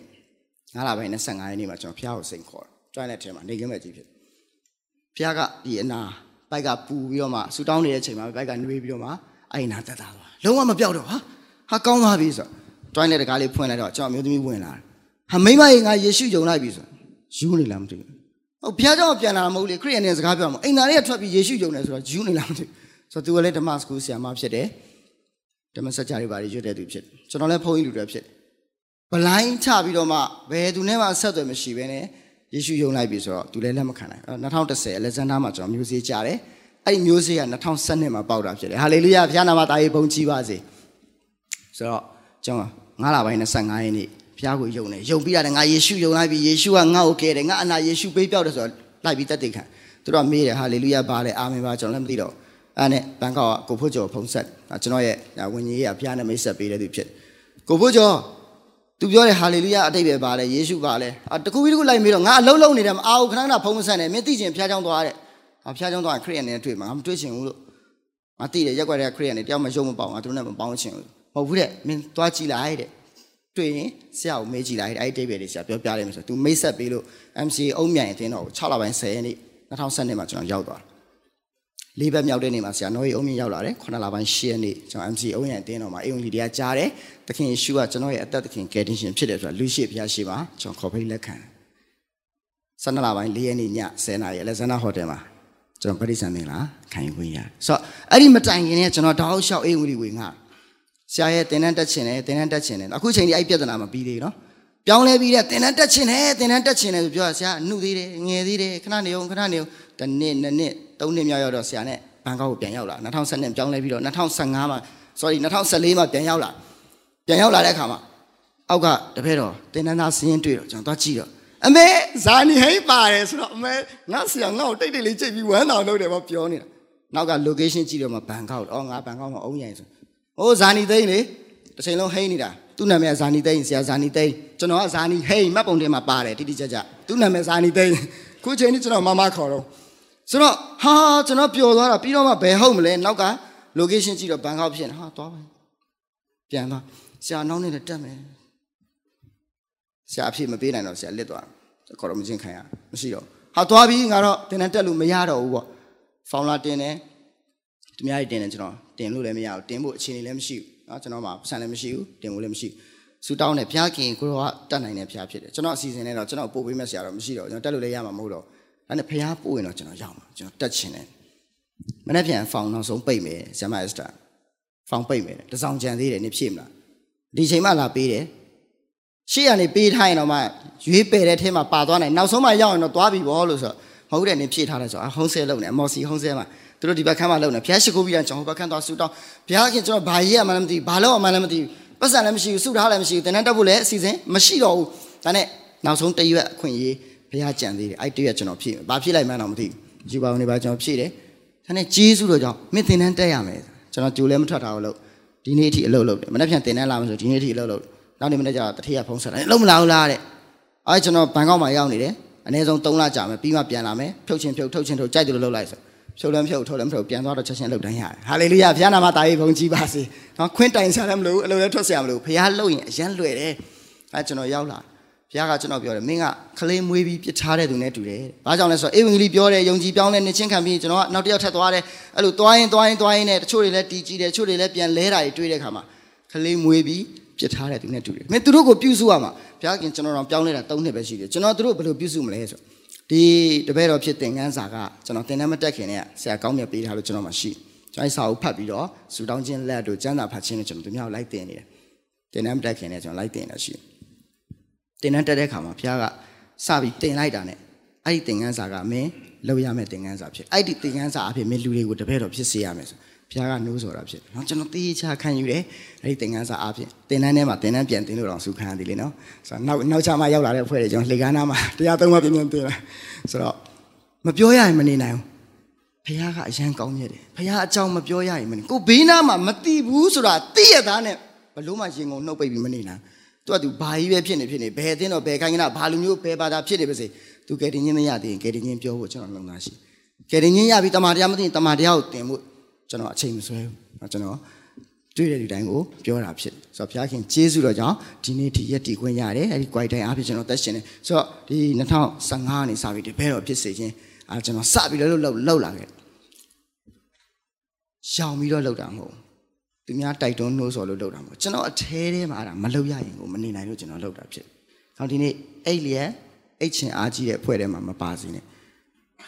9လပိုင်း25ရက်နေ့မှာကျွန်တော်ဖျားကိုစိန်ခေါ်တယ် join တဲ့ထက်မှာနေကင်းမဲ့ကြီးဖြစ်ဖျားကဒီအနာဘိုက်ကပူပြီးတော့မှဆူတောင်းနေတဲ့အချိန်မှာဘိုက်ကနှွေးပြီးတော့မှအဲ့ဒီနာတက်တာသွားလုံးဝမပျောက်တော့ဟာဟာကောင်းသွားပြီဆိုတော့ join တဲ့တကားလေးဖွင့်လိုက်တော့ကျွန်တော်မျိုးသမီးဝင်လာတယ်ဟာမိမရေငါယေရှုယုံလိုက်ပြီဆိုယူနေလားမသိဘူးဟုတ်ဘုရားကျောင်းပြန်လာမဟုတ်လေခရစ်ယာန်တွေစကားပြောမှာအိမ်သားတွေကထွက်ပြီးယေရှုယုံတယ်ဆိုတော့ယူနေလားမသိဘူးဆိုတော့သူကလည်းဓမ္မစကူဆရာမဖြစ်တယ်ဓမ္မစကြာတွေပါရွတ်တဲ့သူဖြစ်တယ်ကျွန်တော်လည်းဖုန်းကြီးလူတွေဖြစ်တယ်ဘလိုင်းချပြီးတော့မှဘယ်သူနဲ့မှဆက်သွယ်မရှိဘဲနဲ့ယေရှုယုံလိုက်ပြီဆိုတော့သူလည်းလက်မခံနိုင်2010အလက်ဇန်ဒါမှာကျွန်တော်မျိုးစေ့ကြတယ်အဲ့ဒီမျိုးစေ့က2012မှာပေါက်တာဖြစ်တယ်ဟာလေလုယာဘုရားနာမသားရေးဘုန်းကြီးပါစေဆိုတော့ ကျွန်တော်9လပိုင်း25ရက်နေ့ဘုရားကိုယုံတယ်ယုံပြီးရတယ်ငါယေရှုယုံလိုက်ပြီယေရှုကငါ့ကိုကယ်တယ်ငါအနာယေရှုပေးပြောက်တယ်ဆိုတော့လိုက်ပြီးတက်တည်ခံသူတို့ကမေးတယ်ဟာလေလုယာပါလေအာမင်ပါကျွန်တော်လည်းမသိတော့အဲ့နဲ့ဘန်ကောက်ကကိုဖို့ကျော်ဖုံးဆက်ကျွန်တော်ရဲ့ဝิญကြီးကဘုရားနဲ့မိတ်ဆက်ပေးတဲ့သူဖြစ်ကိုဖို့ကျော်သူပြောတယ်ဟာလေလုယာအတိတ်ပဲပါလေယေရှုပါလေတကူပြီးတကူလိုက်ပြီးတော့ငါအလုံးလုံးနေတယ်မအားဘူးခဏခဏဖုံးဆက်နေမင်းသိချင်ဘုရားကျောင်းသွားတဲ့ဟာဘုရားကျောင်းသွားခရစ်ယာန်နဲ့တွေ့မှာငါမတွေ့ချင်ဘူးလို့ငါသိတယ်ရက်ွက်တဲ့ခရစ်ယာန်နဲ့တယောက်မယုံမပေါငါသူတို့နဲ့မပေါင်းချင်ဘူးမ ဟုတ်ဘူးတဲ့မင်းသွားကြည့်လိုက်တဲ့တွေ့ရင်ဆရာကိုမေးကြည့်လိုက်အဲ့ဒီတိတ်ပဲလေးဆရာပြောပြလိုက်မယ်ဆိုသူမိတ်ဆက်ပေးလို့ MCA အုံးမြိုင်အတင်းတော်ကို6လပိုင်း10ရက်နေ့2012မှာကျွန်တော်ရောက်သွားလေးဘက်မြောက်တဲ့နေ့မှာဆရာနော်ရီအုံးမြင့်ရောက်လာတယ်9လပိုင်း10ရက်နေ့ကျွန်တော် MCA အုံးမြိုင်အတင်းတော်မှာအေဝံလီတရားကြားတယ်သခင်ယေရှုကကျွန်တော်ရဲ့အသက်သခင်ကယ်တင်ရှင်ဖြစ်တယ်ဆိုတာလူရှိဘုရားရှိပါကျွန်တော်ခေါ်ဖိတ်လက်ခံ12လပိုင်း4ရက်နေ့ည10နာရီအလက်ဇန္ဒာဟိုတယ်မှာကျွန်တော်ပရိသတ်မင်္ဂလာခံယူခွင့်ရဆိုတော့အဲ့ဒီမတိုင်ခင်နဲ့ကျွန်တော်တောက်လျှောက်အေဝံလီဝင်ငါ ဆရာရဲ့တင်တန်းတက်ချင်တယ်တင်တန်းတက်ချင်တယ်အခုချိန်ဒီအဲ့ပြဿနာမပြီးသေးဘူးနော်ပြောင်းလဲပြီးတဲ့တင်တန်းတက်ချင်တယ်တင်တန်းတက်ချင်တယ်ဆိုပြောဆရာအနှုတ်သေးတယ်ငယ်သေးတယ်ခဏနေအောင်ခဏနေအောင်တစ်နှစ်နှစ်နှစ်သုံးနှစ်မြောက်ရောက်တော့ဆရာနဲ့ဘန်ကောက်ကိုပြန်ရောက်လာ2012ပြောင်းလဲပြီးတော့2015မှာ sorry 2014မှာပြန်ရောက်လာပြန်ရောက်လာတဲ့အခါမှာအောက်ကတပည့်တော်တင်တန်းသားစင်းတွေ့တော့ကျွန်တော်သွားကြည့်တော့အမေဇာနီဟိပါတယ်ဆိုတော့အမေငါဆရာငါ့ကိုတိတ်တိတ်လေးကြိတ်ပြီးဝမ်းတော်လုပ်တယ်ပေါ့ပြောနေတာနောက်က location ကြည့်တော့မှဘန်ကောက်အော်ငါဘန်ကောက်မှာအုံးရိုင်ဆို ဟိုဇာနီသိန်းလေတစ်ချိန်လုံးဟိန်းနေတာသူ့နာမည်ဇာနီသိန်းဆရာဇာနီသိန်းကျွန်တော်ကဇာနီဟိန်းမှတ်ပုံတင်မှာပါတယ်တိတိကျကျသူ့နာမည်ဇာနီသိန်းခုချိန်นี้ကျွန်တော်မမခေါ်တော့ဆိုတော့ဟာကျွန်တော်ပျော်သွားတာပြီးတော့မှဘယ်ဟုတ်မလဲနောက်က location ကြည့်တော့ဘန်ကောက်ဖြစ်နေဟာသွားပါပြန်သွားဆရာနောက်နေ့လည်းတက်မယ်ဆရာအဖြစ်မပေးနိုင်တော့ဆရာလစ်သွားခေါ်တော့မချင်းခံရမရှိတော့ဟာသွားပြီးငါတော့တင်တန်းတက်လို့မရတော့ဘူးပေါ့ဖောင်လာတင်တယ် သူများကြီးတင်တယ်ကျွန်တော်တင်လို့လည်းမရဘူးတင်ဖို့အခြေအနေလည်းမရှိဘူးเนาะကျွန်တော်မှပတ်စံလည်းမရှိဘူးတင်ဖို့လည်းမရှိဘူးစူတောင်းတယ်ဖျားခင်ကိုရောကတတ်နိုင်တဲ့ဖျားဖြစ်တယ်ကျွန်တော်အစီအစဉ်နဲ့တော့ကျွန်တော်ပို့ပေးမဲ့ဆရာတော့မရှိတော့ကျွန်တော်တက်လို့လည်းရမှာမဟုတ်တော့ဒါနဲ့ဖျားပို့ရင်တော့ကျွန်တော်ရောက်မှာကျွန်တော်တက်ချင်တယ်မနေ့ပြန်ဖောင်နောက်ဆုံးပိတ်မယ်ဆရာမအက်စတာဖောင်ပိတ်မယ်တစောင်းကြံသေးတယ်နေဖြည့်မလားဒီချိန်မှလာပေးတယ် ရှေ့ကနေပေးထားရင်တော့မှရွေးပယ်တဲ့ထဲမှာပါသွားနိုင်နောက်ဆုံးမှရောက်ရင်တော့သွားပြီဘောလို့ဆိုတော့မဟုတ်တဲ့နေဖြည့်ထားတယ်ဆိုတော့ဟုံးဆဲလုံနေအမော်စီဟုံးဆဲမှာ သူတို့ဒီဘက်ခန်းမှာလုံနေဘုရားရှိခိုးပြီးတော့ကျွန်တော်ဘက်ခန်းသွားဆူတောင်းဘုရားခင်ကျွန်တော်ဘာရေးရမှလည်းမသိဘာလို့မှလည်းမသိပတ်စံလည်းမရှိဘူးဆူထားလည်းမရှိဘူးတင်တတ်ဖို့လည်းအစီအစဉ်မရှိတော့ဘူးဒါနဲ့နောက်ဆုံးတရွက်အခွင့်အရေးဘုရားကြံသေးတယ်အဲ့တရွက်ကျွန်တော်ဖြည့်ဘာဖြည့်လိုက်မှန်းတော့မသိဘူးယူပါဦးနေပါကျွန်တော်ဖြည့်တယ်ဒါနဲ့ဂျေစုတော်ကြောင့်မင်းတင်တန်းတက်ရမယ်ကျွန်တော်ကြိုလည်းမထွက်တာဘူးလို့ဒီနေ့အထိအလုပ်လုပ်တယ်မနေ့ပြန်တင်တန်းလာမှဆိုဒီနေ့အထိအလုပ်လုပ်နောက်နေ့မနေ့ကျတော့တထေးရဖုံးဆက်တယ်လုံးမလာဘူးလားတဲ့အဲကျွန်တော်ဘန်ကောက်မှာရောက်နေတယ်အနည်းဆုံး3လကြာမယ်ပြီးမှပြန်လာမယ်ဖြုတ်ချင်းဖြုတ်ထုတ်ချင်းထုတ်ကြိုက်တယ်လို့လုပ်လိုက်ဆို ဖြုတ်လည်းဖြုတ်ထုတ်လည်းမထုတ်ပြန်သွားတော့ချက်ချင်းလုပ်တိုင်းရတယ်ဟာလေလုယာဘုရားနာမတာရေးဘုန်းကြီးပါစေနော်ခွင့်တိုင်ဆရာလည်းမလို့အလုပ်လည်းထွက်ဆရာမလို့ဘုရားလုပ်ရင်အရန်လွယ်တယ်အဲကျွန်တော်ရောက်လာဘုရားကကျွန်တော်ပြောတယ်မင်းကခလေးမွေးပြီးပြစ်ထားတဲ့သူနဲ့တူတယ်။ဘာကြောင့်လဲဆိုတော့အေဝံဂေလိပြောတယ်ယုံကြည်ပြောင်းလဲနေချင်းခံပြီးကျွန်တော်ကနောက်တစ်ယောက်ထပ်သွားတယ်။အဲ့လိုသွားရင်သွားရင်သွားရင်နဲ့တချို့တွေလည်းတီးကြည့်တယ်တချို့တွေလည်းပြန်လဲတာတွေတွေ့တဲ့အခါမှာခလေးမွေးပြီးပြစ်ထားတဲ့သူနဲ့တူတယ်။မင်းသူတို့ကိုပြုစုရမှာဘုရားခင်ကျွန်တော်တော့ပြောင်းလဲတာ၃နှစ်ပဲရှိတယ်။ကျွန်တော်တို့ဘယ်လိုပြုစုမလဲဆို ဒီတပည့်တော်ဖြစ်သင်ခန်းစာကကျွန်တော်သင်တန်းမတက်ခင်နဲ့ဆရာကောင်းမြတ်ပေးထားလို့ကျွန်တော်မှရှိ။ကျွန်တော်စာအုပ်ဖတ်ပြီးတော့စူတောင်းခြင်းလက်တို့ကျမ်းစာဖတ်ခြင်းနဲ့ကျွန်တော်တို့မြောက်လိုက်တင်နေတယ်။သင်တန်းမတက်ခင်နဲ့ကျွန်တော်လိုက်တင်နေတာရှိတယ်။တင်တန်းတက်တဲ့အခါမှာဘုရားကစပြီးတင်လိုက်တာနဲ့အဲ့ဒီသင်ခန်းစာကမင်းလောက်ရမယ့်သင်ခန်းစာဖြစ်အဲ့ဒီသင်ခန်းစာအဖြစ်မင်းလူတွေကိုတပည့်တော်ဖြစ်စေရမယ်ဆို ဘုရားကနိုးဆိုတာဖြစ်နော်ကျွန်တော်တေးချခံယူတယ်အဲ့ဒီသင်ခန်းစာအဖြစ်သင်တန်းထဲမှာသင်တန်းပြန်တင်လို့တော့စုခံရတယ်လေနော်ဆိုတော့နောက်နောက်ချမှရောက်လာတဲ့အဖွဲ့တွေကျွန်တော်လှေကားနားမှာတရားသုံးပါးပြန်ပြန်တင်လာဆိုတော့မပြောရရင်မနေနိုင်ဘူးဘုရားကအရန်ကောင်းမြတ်တယ်ဘုရားအကြောင်းမပြောရရင်မနေကိုဘေးနားမှာမတိဘူးဆိုတာသိရသားနဲ့ဘလို့မှရင်ကုန်နှုတ်ပိတ်ပြီးမနေနိုင်သူကသူဘာကြီးပဲဖြစ်နေဖြစ်နေဘယ်အသင်းတော့ဘယ်ခိုင်းကနာဘာလူမျိုးဘယ်ဘာသာဖြစ်နေပါစေသူကယ်တင်ခြင်းမရသေးရင်ကယ်တင်ခြင်းပြောဖို့ကျွန်တော်လုံသားရှိကယ်တင်ခြင်းရပြီးတမန်တရားမသိရင်တမန်တရားကိုတင်ဖို့ ကျွန်တော်အချိန်မဆွဲဘူးကျွန်တော်တွေ့တဲ့လူတိုင်းကိုပြောတာဖြစ်ဆိုတော့ဘုရားခင်ကျေးဇူးတော်ကြောင့်ဒီနေ့ဒီရက်တည်ခွင့်ရတယ်အဲဒီ quiet time အားဖြင့်ကျွန်တော်သက်ရှင်တယ်ဆိုတော့ဒီ2015နေစပြီးဒီဘဲတော်ဖြစ်စေခြင်းအာကျွန်တော်စပြီးတော့လှုပ်လှုပ်လာခဲ့ရှောင်ပြီးတော့လှုပ်တာမဟုတ်သူများတိုက်တွန်းနှိုးဆော်လို့လှုပ်တာမဟုတ်ကျွန်တော်အထဲထဲမှာအဲ့ဒါမလှုပ်ရရင်ကိုမနေနိုင်လို့ကျွန်တော်လှုပ်တာဖြစ်။ဟောဒီနေ့အိတ်လျက်အိတ်ချင်အားကြီးတဲ့အဖွဲ့ထဲမှာမပါစေနဲ့။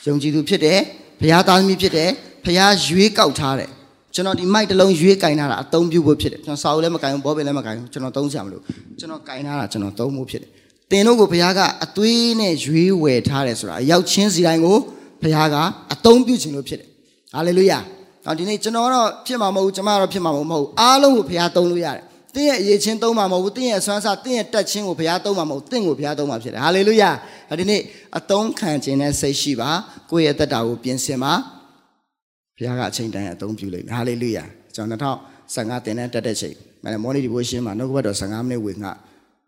ယုံကြည်သူဖြစ်တယ်ဘုရားသားသမီးဖြစ်တယ်ဘုရားရွေးကောက်ထားတယ်ကျွန်တော်ဒီမိုက်တစ်လုံးရွေးကင်ထားတာအသုံးပြုဖို့ဖြစ်တယ်ကျွန်တော်စာအုပ်လည်းမကင်ဘူးဘောပင်လည်းမကင်ဘူးကျွန်တော်သုံးစရာမလိုကျွန်တော်ကင်ထားတာကျွန်တော်သုံးဖို့ဖြစ်တယ်တင်တို့ကိုဘုရားကအသွေးနဲ့ရွေးဝယ်ထားတယ်ဆိုတာအရောက်ချင်းစီတိုင်းကိုဘုရားကအသုံးပြုခြင်းလို့ဖြစ်တယ်ဟာလေလုယာတော့ဒီနေ့ကျွန်တော်တော့ဖြစ်မှာမဟုတ်ဘူးကျွန်မတော့ဖြစ်မှာမဟုတ်ဘူးအားလုံးကိုဘုရားသုံးလို့ရတယ် တင်းရဲ့အရေးချင်းသုံးမှာမဟုတ်ဘူးတင်းရဲ့ဆွမ်းစားတင်းရဲ့တက်ချင်းကိုဘုရားသုံးမှာမဟုတ်တင်းကိုဘုရားသုံးမှာဖြစ်တယ်ဟာလေလုယာဒီနေ့အသုံးခံခြင်းနဲ့စိတ်ရှိပါကိုယ့်ရဲ့တက်တာကိုပြင်ဆင်ပါဘုရားကအချိန်တိုင်းအသုံးပြုလိမ့်မယ်ဟာလေလုယာကျွန်တော်2015တင်တဲ့တက်တဲ့ချိန်မနေ့မော်နီဒီဘိုရှင်းမှာနှုတ်ကပတ်တော်15မိနစ်ဝင်ငါ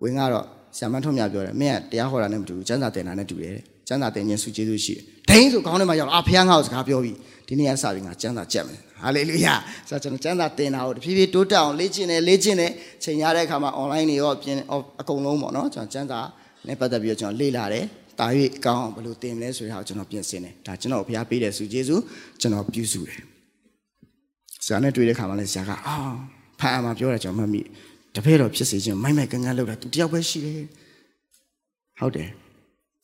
ဝင်ငါတော့ဆရာမထွန်းမြပြောတယ်မင်းကတရားဟောတာနဲ့မတူဘူးကျမ်းစာတင်တာနဲ့တူတယ်ကျမ်းစာတင်ခြင်းစုကျေးဇူးရှိတယ်ဒိန်းဆိုခေါင်းထဲမှာရောက်အာဘုရားငါ့ကိုစကားပြောပြီးဒီနေ့ကစပြီးငါကျမ်းစာကြက်မယ် ဟာလေလုယာဆိုတော့ကျွန်တော်ကျမ်းစာတင်တာကိုတဖြည်းဖြည်းတိုးတက်အောင်လေ့ကျင့်တယ်လေ့ကျင့်တယ်ချိန်ရတဲ့အခါမှာ online တွေရောအပြင်အကုန်လုံးပေါ့နော်ကျွန်တော်ကျမ်းစာနဲ့ပတ်သက်ပြီးတော့ကျွန်တော်လေ့လာတယ်တာ၍ကောင်းအောင်ဘယ်လိုတင်မလဲဆိုတဲ့ဟာကိုကျွန်တော်ပြင်ဆင်တယ်ဒါကျွန်တော်ဘုရားပေးတဲ့စုကျေးဇူးကျွန်တော်ပြုစုတယ်ဆရာနဲ့တွေ့တဲ့ခါမှာလည်းဆရာကအာဖာအမပြောတာကျွန်တော်မှတ်မိတပည့်တော်ဖြစ်စေခြင်းမိုက်မိုက်ကန်းကန်းလုပ်တာသူတယောက်ပဲရှိတယ်ဟုတ်တယ်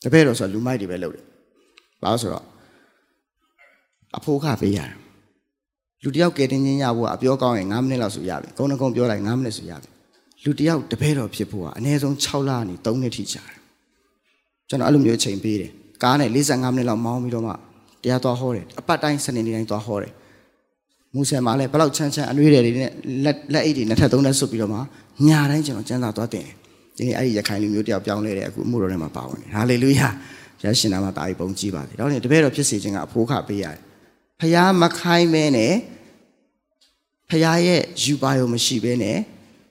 တပည့်တော်ဆိုလူမိုက်တွေပဲလုပ်တယ်ဘာလို့ဆိုတော့အဖိုးခပေးရတယ် လူတယောက်ကဲတင်ချင်းရဖို့အပြောကောင်းရင်9မိနစ်လောက်ဆိုရပြီကုန်းကုန်းပြောလိုက်9မိနစ်ဆိုရပြီလူတယောက်တပည့်တော်ဖြစ်ဖို့ကအနည်းဆုံး6လနေ3နှစ်ထိကြာတယ်ကျွန်တော်အဲ့လိုမျိုးအချိန်ပေးတယ်ကားနဲ့45မိနစ်လောက်မောင်းပြီးတော့မှတရားသွားဟောတယ်အပတ်တိုင်းစနေနေ့တိုင်းသွားဟောတယ်မူဆယ်မှာလည်းဘလောက်ချမ်းချမ်းအနှွေးတွေနဲ့လက်လက်အိတ်တွေနှစ်ထပ်သုံးထပ်ဆွတ်ပြီးတော့မှညာတိုင်းကျွန်တော်ကျမ်းစာသွားတင်တယ်ဒီနေ့အဲ့ဒီရခိုင်လူမျိုးတယောက်ပြောင်းလဲတယ်အခုအမှုတော်ထဲမှာပါဝင်တယ်ဟာလေလုယာရရှင်နာမှာတာပြီးပုံကြည့်ပါစေတော့တပည့်တော်ဖြစ်စေခြင်းကအဖိုးခပေးရတယ် ဖះမခိုင်းမဲနဲ့ဖះရဲ့ယူပါယုံမရှိဘဲနဲ့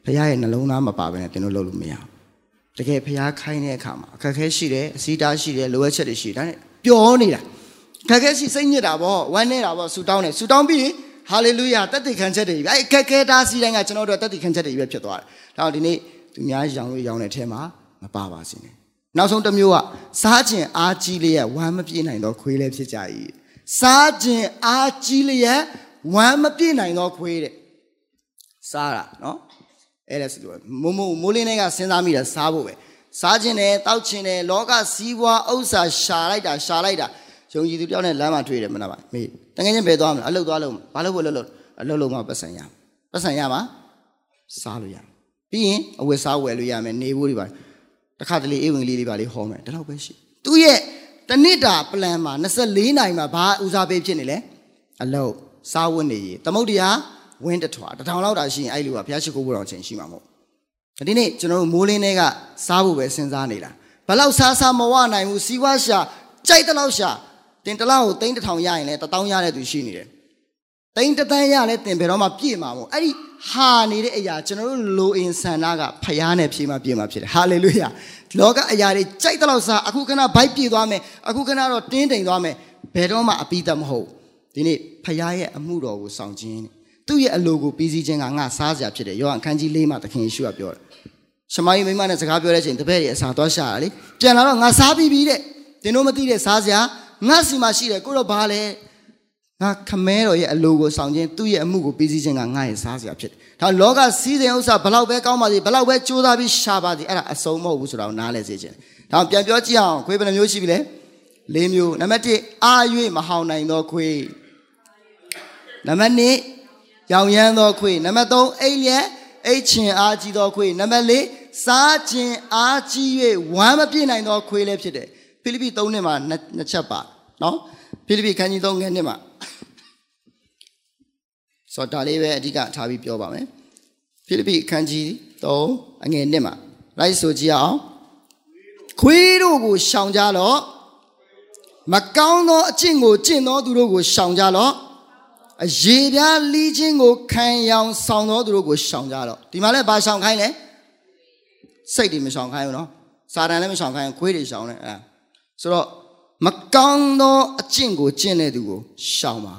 ဖះရဲ့နှလုံးသားမပါဘဲနဲ့တင်လို့လုပ်လို့မရဘူးတကယ်ဖះခိုင်းတဲ့အခါမှာအခက်ခဲရှိတယ်အစည်းတားရှိတယ်လိုအပ်ချက်တွေရှိတယ်ဒါနဲ့ပျော်နေတာခက်ခဲရှိစိတ်ညစ်တာပေါ့ဝမ်းနေတာပေါ့ဆူတောင်းတယ်ဆူတောင်းပြီးဟာလေလုယာတသက်ခံချက်တွေပဲအဲ့ခက်ခဲတားစီတိုင်းကကျွန်တော်တို့တသက်ခံချက်တွေပဲဖြစ်သွားတယ်ဒါတော့ဒီနေ့သူများရောင်လို့ရောင်တဲ့အထဲမှာမပါပါစေနဲ့နောက်ဆုံးတစ်မျိုးကစားခြင်းအားကြီးလျက်ဝမ်းမပြေနိုင်တော့ခွေးလည်းဖြစ်ကြ၏ စားခြင်းအားကြီးလျက်ဝမ်းမပြေနိုင်တော့ခွေးတဲ့စားတာနော်အဲ့ဒါဆိုတော့မိုးမိုးမိုးလင်းတွေကစဉ်းစားမိတာစားဖို့ပဲစားခြင်းနဲ့တောက်ခြင်းနဲ့လောကစည်းဝါးဥစ္စာရှာလိုက်တာရှာလိုက်တာယုံကြည်သူတယောက်နဲ့လမ်းမှာတွေ့တယ်မနာပါမေးတကယ်ချင်းဘယ်သွားမလဲအလုတ်သွားလို့ဘာလို့ဖို့လှုပ်လှုပ်အလုတ်လုံးမှပတ်စံရပတ်စံရမှာစားလို့ရပြီးရင်အဝတ်စားဝယ်လို့ရမယ်နေဖို့တွေပါတခါတလေအေဝင်လေးလေးပါလေးဟောမယ်ဒီလောက်ပဲရှိသူရဲ့ တနစ်တာပလန်မှာ24နိုင်မှာဘာဦးစားပေးဖြစ်နေလဲအလုတ်စားဝတ်နေရေးသမုတ်တရားဝင်းတထွာတထောင်လောက်တာရှိရင်အဲ့လိုကဘုရားရှိခိုးဖို့တော့ချိန်ရှိမှာမဟုတ်ဒီနေ့ကျွန်တော်တို့မိုးလင်းတွေကစားဖို့ပဲစဉ်းစားနေတာဘလောက်စားစားမဝနိုင်ဘူးစီးပွားရှာကြိုက်တဲ့လောက်ရှာတင်တလောက်ကိုသိန်းတစ်ထောင်ရရင်လည်းတထောင်ရတဲ့သူရှိနေတယ် သိန်းတစ်သန်းရလဲတင်ဘယ်တော့မှပြည့်မှာမဟုတ်အဲ့ဒီဟာနေတဲ့အရာကျွန်တော်တို့လိုအင်ဆန္ဒကဖျားနဲ့ဖြည့်မှပြည့်မှာဖြစ်တယ်ဟာလေလုယာလောကအရာတွေကြိုက်တဲ့လောက်စားအခုခဏဘိုက်ပြည့်သွားမယ်အခုခဏတော့တင်းတိမ်သွားမယ်ဘယ်တော့မှအပိသက်မဟုတ်ဒီနေ့ဖျားရဲ့အမှုတော်ကိုဆောင်ခြင်းသူ့ရဲ့အလိုကိုပြီးစီးခြင်းကငါစားစရာဖြစ်တယ်ယောဟန်ခန်းကြီး၄မှာသခင်ယေရှုကပြောတယ်ရှမကြီးမိမနဲ့စကားပြောတဲ့အချိန်တပည့်ရဲ့အစာသွားရှာတာလေပြန်လာတော့ငါစားပြီးပြီတဲ့တင်းတို့မသိတဲ့စားစရာငါစီမှာရှိတယ်ကိုတော့ဘာလဲ ငါခမဲတော်ရဲ့အလိုကိုဆောင်ခြင်းသူ့ရဲ့အမှုကိုပြီးစီးခြင်းကငါရဲ့စားစရာဖြစ်တယ်။ဒါလောကစီးတဲ့ဥစ္စာဘလောက်ပဲကောင်းပါစေဘလောက်ပဲကြိုးစားပြီးရှာပါစေအဲ့ဒါအစုံမဟုတ်ဘူးဆိုတာကိုနားလည်စေခြင်း။ဒါပြန်ပြောကြည့်အောင်ခွေးဘယ်နှမျိုးရှိပြီလဲ။၄မျိုးနံပါတ်1အာ၍မဟောင်နိုင်သောခွေးနံပါတ်2ရောင်ရမ်းသောခွေးနံပါတ်3အိတ်လျက်အိတ်ချင်အားကြီးသောခွေးနံပါတ်4စားခြင်းအားကြီး၍ဝမ်းမပြည့်နိုင်သောခွေးလည်းဖြစ်တယ်ဖိလိပ္ပိ3နှစ်မှာနှစ်ချက်ပါနော်ဖိလိပ္ပိခန်းကြီး3ငယ်နှစ်မှာ ဆိုတော့ဒါလေးပဲအဓိကထားပြီးပြောပါမယ်ဖိလိပ္ပိခန်းကြီး3အငယ်နှစ်မှာလိုက်ဆိုကြည့်အောင်ခွေးတို့ကိုရှောင်ကြလော့မကောင်းသောအကျင့်ကိုကျင့်သောသူတို့ကိုရှောင်ကြလော့အရေပြားလီးခြင်းကိုခံရောင်ဆောင်သောသူတို့ကိုရှောင်ကြလော့ဒီမှာလည်းဘာရှောင်ခိုင်းလဲစိတ်တွေမရှောင်ခိုင်းဘူးနော်စာတန်လည်းမရှောင်ခိုင်းခွေးတွေရှောင်တယ်အဲဆိုတော့မကောင်းသောအကျင့်ကိုကျင့်တဲ့သူကိုရှောင်ပါ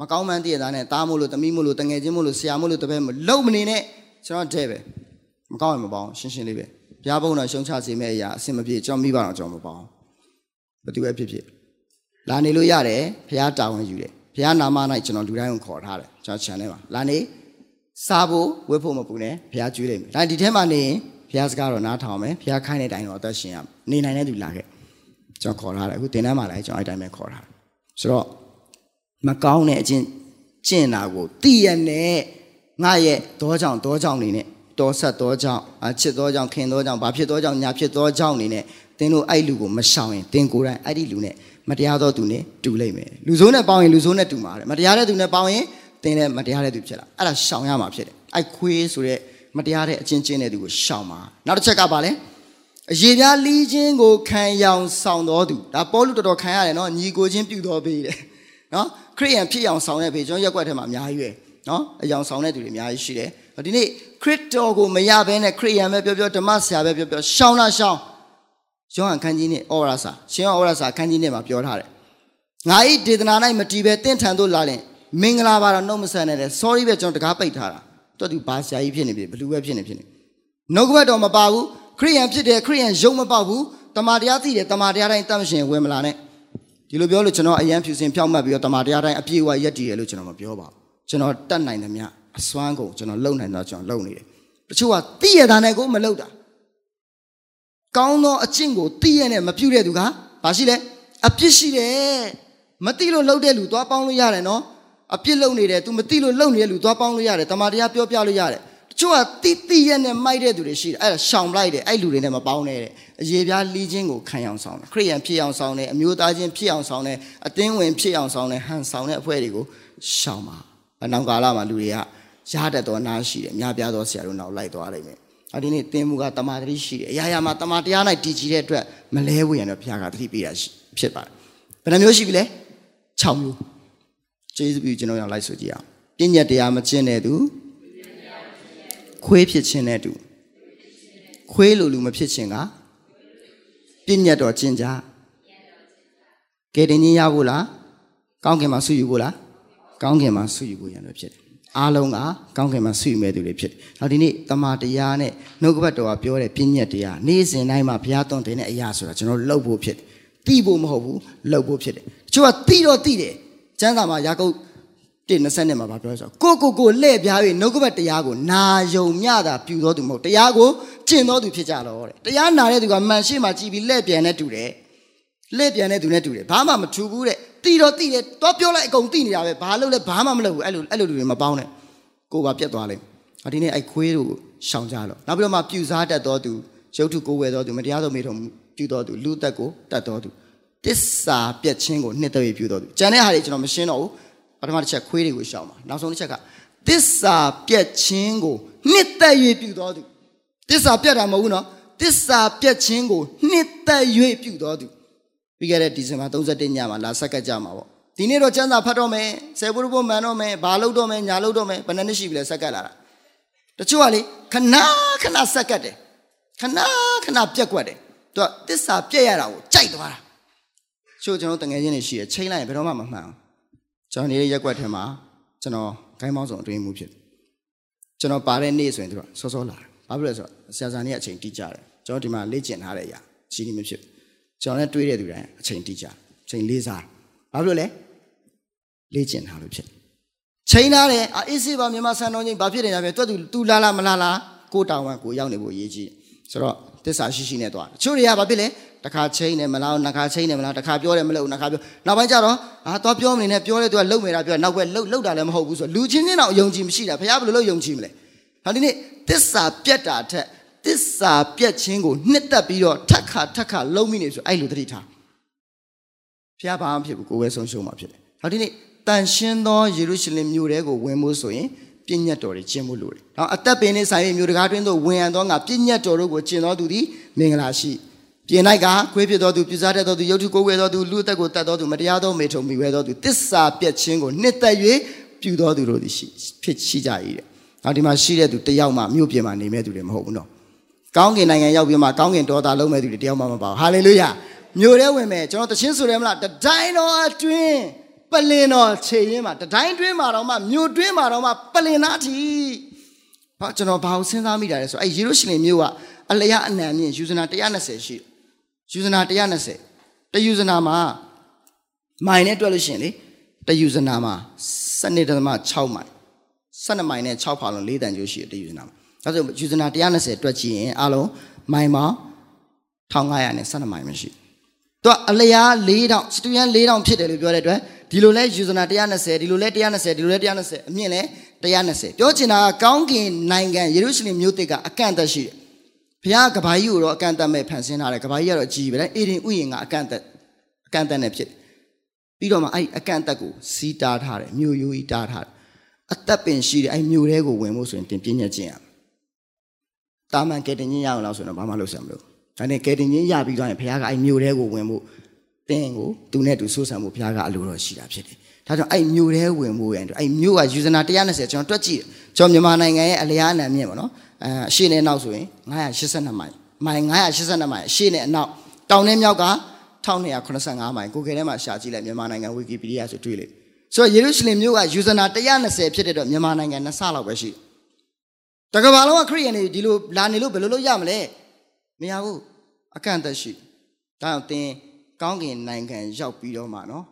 မကောင်းမှန်းတည့်ရတာနဲ့တားမို့လို့တမိမို့လို့တငယ်ချင်းမို့လို့ဆရာမို့လို့တပည့်မို့လုံမနေနဲ့ကျွန်တော်တဲ့ပဲမကောင်းရင်မပေါအောင်ရှင်းရှင်းလေးပဲဘုရားဘုန်းတော်ရှုံချစေမယ့်အရာအစင်မပြေကျွန်တော်မိဘတော်ကျွန်တော်မပေါအောင်ဘယ်သူပဲဖြစ်ဖြစ်လာနေလို့ရတယ်ဘုရားတာဝန်ယူတယ်ဘုရားနာမ၌ကျွန်တော်လူတိုင်းကိုခေါ်ထားတယ်ကျွန်တော် channel မှာလာနေစားဖို့ဝတ်ဖို့မပူနဲ့ဘုရားကျွေးလိုက်မယ်ဒါဒီထဲမှာနေရင်ဘုရားစကားတော့နားထောင်မယ်ဘုရားခိုင်းတဲ့အတိုင်းတော့အသက်ရှင်ရနေနိုင်တဲ့သူလာခဲ့ကျွန်တော်ခေါ်ထားတယ်အခုတင်တန်းမှာလည်းကျွန်တော်အဲ့တိုင်းပဲခေါ်ထားတယ်ဆိုတော့ မကောင်းတဲ့အချင်းကျင့်တာကိုတည်ရနဲ့ငါရဲ့တောကြောင့်တောကြောင့်နေနဲ့တောဆက်တောကြောင့်အချစ်တောကြောင့်ခင်တောကြောင့်ဘာဖြစ်တောကြောင့်ညာဖြစ်တောကြောင့်နေနဲ့တင်းတို့အဲ့လူကိုမရှောင်ရင်တင်းကိုယ်တိုင်အဲ့ဒီလူနဲ့မတရားသောသူနဲ့တူလိမ့်မယ်လူဆိုးနဲ့ပေါင်းရင်လူဆိုးနဲ့တူမှာတယ်မတရားတဲ့သူနဲ့ပေါင်းရင်တင်းလည်းမတရားတဲ့သူဖြစ်လာအဲ့ဒါရှောင်ရမှာဖြစ်တယ်အဲ့ခွေးဆိုတဲ့မတရားတဲ့အချင်းချင်းတဲ့သူကိုရှောင်ပါနောက်တစ်ချက်ကပါလဲအရေပြားလီးခြင်းကိုခံရောင်ဆောင်တော်သူဒါပေါလုတော်တော်ခံရတယ်နော်ညီကိုချင်းပြုတော်ပေးတယ် နော်ခရိယန်ဖြစ်အောင်ဆောင်တဲ့ဖေကျွန်တော်ရက်ွက်ထဲမှာအများကြီးပဲနော်အယောင်ဆောင်တဲ့သူတွေအများကြီးရှိတယ်ဒီနေ့ခရစ်တော်ကိုမရဘဲနဲ့ခရိယန်ပဲပြောပြောဓမ္မဆရာပဲပြောပြောရှောင်းတာရှောင်းယောဟန်ခန်းကြီးနဲ့ဩရစာရှင်ယောဟန်ဩရစာခန်းကြီးနဲ့မှာပြောထားတယ်ငါဤဒေသနာ၌မတီးပဲတင့်ထန်တို့လာရင်မင်္ဂလာပါတော့နှုတ်မဆက်နဲ့လေ sorry ပဲကျွန်တော်တကားပိတ်ထားတာတော်သူဘာဆရာကြီးဖြစ်နေပြီဘလူးပဲဖြစ်နေဖြစ်နေနှုတ်ကပတ်တော်မပါဘူးခရိယန်ဖြစ်တယ်ခရိယန်ယုံမပေါက်ဘူးတမာတရားသိတယ်တမာတရားတိုင်းတတ်မရှင်ဝင်မလာနဲ့ ဒီလိုပြောလို့ကျွန်တော်အရန်ဖြူစင်ဖြောက်မှတ်ပြီးတော့တမာတရားတိုင်းအပြည့်အဝရက်တည်တယ်လို့ကျွန်တော်မပြောပါဘူးကျွန်တော်တတ်နိုင်တယ်မြအစွမ်းကုန်ကျွန်တော်လုံနိုင်တော့ကျွန်တော်လုံနေတယ်တချို့ကသိရတာနဲ့ကိုမလုံတာကောင်းသောအကျင့်ကိုသိရနဲ့မပြုတဲ့သူကဘာရှိလဲအပြစ်ရှိတယ်မသိလို့လှုပ်တဲ့လူသွားပေါင်းလို့ရတယ်နော်အပြစ်လုံနေတယ် तू မသိလို့လုံနေတဲ့လူသွားပေါင်းလို့ရတယ်တမာတရားပြောပြလို့ရတယ်တ ချို့ကတိတိရက်နဲ့မိုက်တဲ့သူတွေရှိတယ်အဲ့ဒါရှောင်လိုက်တယ်အဲ့လူတွေနဲ့မပေါင်းနဲ့တဲ့အရေးပြားလီးခြင်းကိုခံအောင်ဆောင်တယ်ခရိယန်ဖြစ်အောင်ဆောင်တယ်အမျိုးသားချင်းဖြစ်အောင်ဆောင်တယ်အတင်းဝင်ဖြစ်အောင်ဆောင်တယ်ဟန်ဆောင်တဲ့အဖွဲ့တွေကိုရှောင်ပါအနောက်ကာလမှာလူတွေကရတတ်သောနားရှိတယ်အများပြားသောဆရာတို့နောက်လိုက်သွားလိမ့်မယ်အဒီနေ့သင်မှုကတမာတတိရှိတယ်အရာရာမှာတမာတရား၌တည်ကြည်တဲ့အတွက်မလဲဝေရံတော့ဘုရားကတတိပေးတာဖြစ်ပါတယ်ဘယ်နှမျိုးရှိပြီလဲ6မျိုးကျေးဇူးပြုကျွန်တော်ရောက်လိုက်ဆိုကြည့်အောင်ပညာတရားမကျင့်တဲ့သူ ခွေးဖြစ်ခြင်းတဲ့သူခွေးလိုလူမဖြစ်ခြင်းကပညာတော်ကျင့်ကြကဲတင်ကြီးရဖို့လားကောင်းကင်မှာဆုယူဖို့လားကောင်းကင်မှာဆုယူဖို့ရံတော့ဖြစ်တယ်အားလုံးကကောင်းကင်မှာဆုယူမဲ့သူတွေဖြစ်တယ်။ဒါဒီနေ့တမန်တရားနဲ့နှုတ်ကပတ်တော်ကပြောတဲ့ပြည့်ညက်တရားနေ့စဉ်တိုင်းမှာဘုရားသွန်သင်တဲ့အရာဆိုတာကျွန်တော်လှုပ်ဖို့ဖြစ်တယ်။သိဖို့မဟုတ်ဘူးလှုပ်ဖို့ဖြစ်တယ်။တချို့ကသိတော့သိတယ်။ကျမ်းစာမှာယာကုပ် 1:20နဲ့မှာဗာပြောဆိုကိုကိုကိုလှဲ့ပြား၍နှုတ်ကပတ်တရားကိုနာယုံမြတာပြူတော်သူမဟုတ်တရားကိုကျင့်တော်သူဖြစ်ကြတော့တဲ့။တရားနာတဲ့သူကမှန်ရှိမှကြည်ပြီးလှဲ့ပြန်နဲ့တူတယ်။လှဲ့ပြန်တဲ့သူနဲ့တူတယ်။ဘာမှမထူဘူးတဲ့။တီတော့တီတယ်တော့ပြောလိုက်အကုန်တီနေတာပဲဘာလို့လဲဘာမှမလုပ်ဘူးအဲ့လိုအဲ့လိုလူတွေမပေါင်းနဲ့ကိုပါပြတ်သွားလိမ့်ဒီနေ့အဲ့ခွေးတို့ရှောင်ကြလို့နောက်ပြီးတော့မှပြူစားတတ်တော်သူရုပ်ထုကိုယ်ဝယ်တော်သူမတရားသောမိထုံပြုတော်သူလူသက်ကိုတတ်တော်သူတစ္ဆာပြက်ချင်းကိုနှစ်သက်ပြုတော်သူကျန်တဲ့ဟာတွေကျွန်တော်မရှင်းတော့ဘူး ပထမတစ်ချက်ခွေးတွေကိုရှောင်ပါနောက်ဆုံးတစ်ချက်ကတစ္ဆာပြက်ချင်းကိုနှစ်သက်၍ပြုတော်သူတစ္ဆာပြက်တာမဟုတ်ဘူးနော်တစ္ဆာပြက်ချင်းကိုနှစ်သက်၍ပြုတော်သူပြီးခဲ့တဲ့ဒီဇင်ဘာ31ညမှာလာဆက်ကတ်ကြမှာပေါ့ဒီနေ့တော့ကျမ်းစာဖတ်တော့မယ်ဆယ်ဘုရဘုမှန်တော့မယ်ဘာလုပ်တော့မယ်ညာလုပ်တော့မယ်ဘယ်နှစ်နှစ်ရှိပြီလဲဆက်ကတ်လာတာတချို့ကလေခဏခဏဆက်ကတ်တယ်ခဏခဏပြက်ကွက်တယ်သူကတစ္ဆာပြက်ရတာကိုကြိုက်သွားတာချို့ကျွန်တော်တငယ်ချင်းတွေရှိတယ်ချိန်လိုက်ရင်ဘယ်တော့မှမမှန်အောင် ကျွန်တော်နေတဲ့ရက်ကွက်ထဲမှာကျွန်တော်ဂိုင်းမောင်းဆောင်အတွင်းမှုဖြစ်ကျွန်တော်ပါတဲ့နေ့ဆိုရင်သူကစောစောလာဘာဖြစ်လဲဆိုတော့ဆရာစာနေအချိန်တိကျတယ်ကျွန်တော်ဒီမှာလေ့ကျင့်ထားတဲ့အရာကြီးနေမဖြစ်ကျွန်တော်လည်းတွေးတဲ့သူတိုင်းအချိန်တိကျအချိန်လေးစားဘာဖြစ်လို့လဲလေ့ကျင့်ထားလို့ဖြစ်ချိန်ထားတယ်အေးစေးပါမြန်မာဆန်တော်ကြီးဘာဖြစ်နေလဲပြတွတ်သူသူလာလာမလာလာကိုတောင်ဝမ်ကိုရောက်နေဖို့အရေးကြီးဆိုတော့ တစ္ဆာရှိရှိနဲ့သွားတချို့တွေကဘာဖြစ်လဲတခါချိန်နေမလားနှစ်ခါချိန်နေမလားတခါပြောတယ်မလို့နှစ်ခါပြောနောက်ပိုင်းကျတော့အာသွားပြောမနေနဲ့ပြောတဲ့သူကလှုပ်နေတာပြောနောက်ပဲလှုပ်လှုပ်တာလည်းမဟုတ်ဘူးဆိုလူချင်းချင်းတော့ယုံကြည်မရှိတာဘုရားဘယ်လိုလုပ်ယုံကြည်မလဲဟာဒီနေ့တစ္ဆာပြတ်တာထက်တစ္ဆာပြတ်ခြင်းကိုနှစ်သက်ပြီးတော့ထက်ခါထက်ခါလုံးမိနေဆိုအဲ့လိုသတိထားဘုရားဘာမှဖြစ်ဘူးကိုယ်ပဲဆုံးရှုံးမှာဖြစ်တယ်ဟာဒီနေ့တန်ရှင်းသောယေရုရှလင်မြို့ထဲကိုဝင်ဖို့ဆိုရင် ပြည့်ညတ်တော်တွေကျင့်ဖို့လိုတယ်။နောက်အသက်ပင်နဲ့ဆိုင်ရဲ့မြို့တကားတွင်းသို့ဝင်ရန်သောငါပြည့်ညတ်တော်တို့ကိုကျင့်တော်သူသည်မင်္ဂလာရှိ။ပြင်၌ကခွေးဖြစ်တော်သူပြစားတတ်တော်သူယုတ်ထုကိုဝဲတော်သူလူအသက်ကိုတတ်တော်သူမတရားသောမေထုံမိဝဲတော်သူတစ္ဆာပြက်ခြင်းကိုနှစ်သက်၍ပြုတော်သူတို့သည်ရှိဖြစ်ရှိကြ၏တဲ့။နောက်ဒီမှာရှိတဲ့သူတယောက်မှမြို့ပြင်မှာနေမဲ့သူတွေမဟုတ်ဘူးနော်။ကောင်းကင်နိုင်ငံရောက်ပြီးမှကောင်းကင်တော်သားလုံးမဲ့သူတွေတယောက်မှမပါဘူး။ဟာလေလုယာ။မြို့ထဲဝင်မဲ့ကျွန်တော်တခြင်းဆိုတယ်မလားတတိုင်းတော်အတွင်း ပလင်တော်ခြေရင်းမှာတတိုင်းတွင်းမှာတော့မှမြို့တွင်းမှာတော့မှပလင်သားထီဘာကျွန်တော်ဘာကိုစဉ်းစားမိတာလဲဆိုအဲယေရုရှလင်မြို့ကအလျာအနံမြင့်ယူဇနာ120ရှိယူဇနာ120တယူဇနာမှာမိုင်နဲ့တွက်လို့ရှိရင်လေတယူဇနာမှာ7.6မိုင်12မိုင်နဲ့6ဖာလုံး4တန်ကျိုးရှိတယ်တယူဇနာမှာဒါဆိုယူဇနာ120တွက်ကြည့်ရင်အလုံးမိုင်ပေါင်း1500နဲ့12မိုင်မရှိသူကအလျာ4000စတူဒန်4000ဖြစ်တယ်လို့ပြောတဲ့အတွက် ဒီလိုလဲယူဇနာ120ဒီလိုလဲ120ဒီလိုလဲ120အမြင့်လဲ120ပြောချင်တာကကောင်းကင်နိုင်ငံယေရုရှလင်မြို့တစ်ကအကန့်အသတ်ရှိတယ်ဘုရားကဘာကြီးကိုတော့အကန့်အသတ်မဲ့ဖန်ဆင်းထားတယ်ကဘာကြီးကတော့အကြီးပဲအေဒင်ဥယျာဉ်ကအကန့်အသတ်အကန့်အသတ်နဲ့ဖြစ်ပြီးတော့မှအဲ့အကန့်အသတ်ကိုစီးတားထားတယ်မြို့ရိုးကြီးတားထားတယ်အသက်ပင်ရှိတယ်အဲ့မြို့ထဲကိုဝင်ဖို့ဆိုရင်တင်ပြညက်ခြင်းရတာမန်ကဲတင်ချင်းရအောင်လို့ဆိုတော့ဘာမှလုပ်စရာမလိုဒါနဲ့ကဲတင်ချင်းရပြီးသွားရင်ဘုရားကအဲ့မြို့ထဲကိုဝင်ဖို့ တင်းကိုသူနဲ့သူဆိုးဆံမှုဘုရားကအလိုတော်ရှိတာဖြစ်တယ်။ဒါကြောင့်အဲ့မြို့ထဲဝင်မှုရဲ့အဲ့မြို့ကယူဇနာ120ကျွန်တော်တွက်ကြည့်ကျွန်တော်မြန်မာနိုင်ငံရဲ့အလျားအနံမြင့်ပေါ့နော်။အဲအရှေ့နဲ့နောက်ဆိုရင်982မိုင်မိုင်982မိုင်အရှေ့နဲ့အနောက်တောင်နဲ့မြောက်က1285မိုင်ကိုယ်ကဲထဲမှာရှာကြည့်လိုက်မြန်မာနိုင်ငံဝီကီပီဒီးယားဆိုတွေ့လိမ့်ဆိုတော့ယေရုရှလင်မြို့ကယူဇနာ120ဖြစ်တဲ့တော့မြန်မာနိုင်ငံနှစ်ဆလောက်ပဲရှိတကဘာလုံးကခရိယန်တွေဒီလိုလာနေလို့ဘယ်လိုလုပ်ရမလဲမရဘူးအကန့်အသတ်ရှိဒါကြောင့်သင် ကောင်းကင်နိုင်ငံရောက်ပြီးတော့မှနော်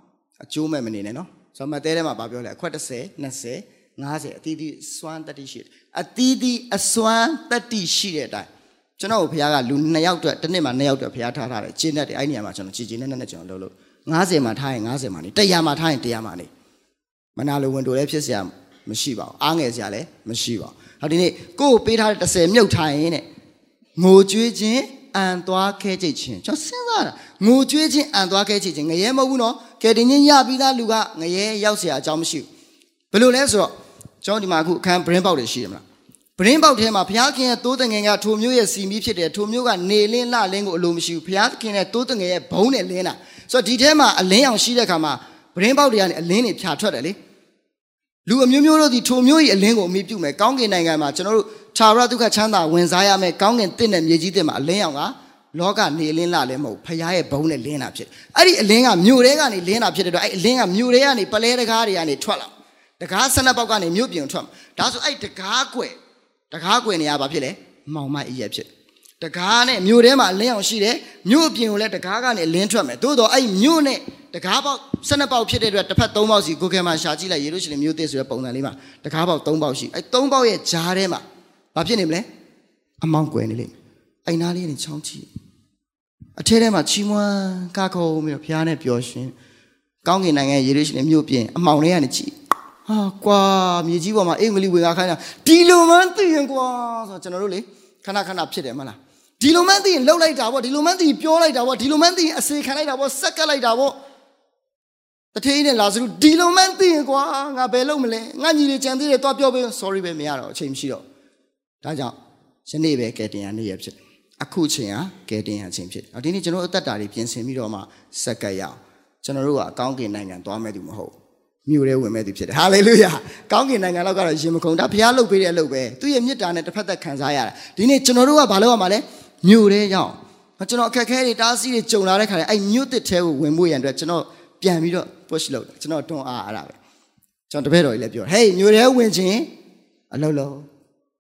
အကျိုးမဲ့မနေနဲ့နော်ဆိုတော့မတဲထဲမှာဗာပြောလဲအခွက်30 20 50အသီးသီးစွမ်းတတိရှိအသီးသီးအစွမ်းတတိရှိတဲ့အတိုင်းကျွန်တော်ဘုရားကလူ2ယောက်အတွက်တစ်နှစ်မှာ2ယောက်အတွက်ဘုရားထားထားတယ်ကျင့်တတ်တယ်အဲ့ဒီနေရာမှာကျွန်တော်ကြည်ကြည်နဲ့နဲ့ကျွန်တော်လှုပ်လို့90မှာထားရင်90မှာနေ100မှာထားရင်100မှာနေမနာလိုဝင်တိုလည်းဖြစ်စရာမရှိပါဘူးအားငယ်စရာလည်းမရှိပါဘူးဟောဒီနေ့ကို့ကိုပေးထားတဲ့10မြုပ်ထားရင်တဲ့ငိုကြွေးခြင်း အန်သွားခဲကြိတ်ခြင်းကျွန်တော်စဉ်းစားတာငိုကြွေးခြင်းအန်သွားခဲကြိတ်ခြင်းငရဲမဟုတ်ဘူးနော်ကဲတင်ချင်းရပြီးသားလူကငရဲရောက်เสียအကြောင်းမရှိဘူးဘယ်လိုလဲဆိုတော့ကျွန်တော်ဒီမှာအခုအခန်း brain ပေါက်တွေရှိတယ်မလား brain ပေါက်ထဲမှာဘုရားခင်ရဲ့တိုးတငယ်ကထိုမျိုးရဲ့စီမီးဖြစ်တယ်ထိုမျိုးကနေလင်းလှလင်းကိုအလိုမရှိဘူးဘုရားခင်ရဲ့တိုးတငယ်ရဲ့ဘုံနဲ့လင်းတာဆိုတော့ဒီထဲမှာအလင်းအောင်ရှိတဲ့ခါမှာ brain ပေါက်တွေကနေအလင်းတွေဖြာထွက်တယ်လေ လူအမျိုးမျိုးတို့ဒီထိုမျိုးကြီးအလင်းကိုအမိပြုမယ်ကောင်းကင်နိုင်ငံမှာကျွန်တော်တို့ခြာရဒုက္ခချမ်းသာဝင်စားရမယ်ကောင်းကင်တင့်တဲ့မြေကြီးတင့်မှာအလင်းအောင်ကလောကနေလင်းလာလည်းမဟုတ်ဖရားရဲ့ဘုံနဲ့လင်းတာဖြစ်အဲ့ဒီအလင်းကမြို့ထဲကနေလင်းတာဖြစ်တဲ့တော့အဲ့အလင်းကမြို့ထဲကနေပလဲတကားတွေကနေထွက်လာတကားဆနက်ပေါက်ကနေမြို့ပြင်ထွက်ဒါဆိုအဲ့တကားကွယ်တကားကွယ်နေရပါဖြစ်လေမောင်မအရက်ဖြစ်တကားနဲ့မြို့ထဲမှာလင်းအောင်ရှိတယ်မြို့ပြင်ကိုလည်းတကားကနေလင်းထွက်မယ်သို့တော့အဲ့မြို့နဲ့ တကားပေါက်ဆနက်ပေါက်ဖြစ်တဲ့အတွက်တစ်ဖက်၃ပေါက်စီကိုခဲမှာရှာကြည့်လိုက်ယေရုရှလင်မြို့သစ်ဆိုတဲ့ပုံစံလေးမှာတကားပေါက်၃ပေါက်ရှိအဲ့၃ပေါက်ရဲ့ဂျားထဲမှာဘာဖြစ်နေမလဲအမောင်းကွယ်နေလိမ့်မယ်အိမ်သားလေးနဲ့ချောင်းချီအထဲထဲမှာချီးမွမ်းကားခုံပြီးတော့ဘုရားနဲ့ပျော်ရွှင်ကောင်းကင်နိုင်ငံယေရုရှလင်မြို့ပြင်အမောင်လေးကနေကြည့်ဟာကွာမြေကြီးပေါ်မှာအင်္ဂလိပ်ဝင်ကားခိုင်းတာဒီလိုမှသိရင်ကွာဆိုတော့ကျွန်တော်တို့လေခဏခဏဖြစ်တယ်မလားဒီလိုမှန်းသိရင်လှုပ်လိုက်တာပေါ့ဒီလိုမှန်းသိရင်ပြောလိုက်တာပေါ့ဒီလိုမှန်းသိရင်အစေခံလိုက်တာပေါ့စက်ကပ်လိုက်တာပေါ့ တထေးနဲ့လာစရုဒီလိုမှန်းသိရင်ကွာငါဘယ်လုပ်မလဲငါညီတွေကြံသေးတယ်သွားပြောပေး sorry ပဲမရတော့အချိန်မရှိတော့ဒါကြောင့်ယနေ့ပဲကဲတင်ရနေ့ရဖြစ်တယ်အခုချိန်ဟာကဲတင်ရချိန်ဖြစ်တယ်ဒီနေ့ကျွန်တော်အသက်တာတွေပြင်ဆင်ပြီးတော့မှစက်ကပ်ရအောင်ကျွန်တော်တို့ကအကောင်းကင်နိုင်ငံသွားမဲ့သူမဟုတ်မြို့ထဲဝင်မဲ့သူဖြစ်တယ်ဟာလေလုယာကောင်းကင်နိုင်ငံလောက်ကတော့ရင်မခုန်ဒါဘုရားလုပ်ပေးတဲ့အလုပ်ပဲသူ့ရဲ့မြစ်တာနဲ့တစ်ဖက်သက်ခံစားရတာဒီနေ့ကျွန်တော်တို့ကဘာလုပ်ရမှာလဲမြို့ထဲရောက်ကျွန်တော်အခက်အခဲတွေတားဆီးတွေကြုံလာတဲ့ခါကျအဲ့မြို့တစ်ထဲကိုဝင်ဖို့ရန်အတွက်ကျွန်တော် ပြန်ပြီးတော့ push လုပ်တယ်ကျွန်တော်တွန်းအားအားတာပဲကျွန်တော်တပည့်တော်ကြီးလည်းပြော hey မြို့ထဲဝင်ခြင်းအလုပ်လုပ်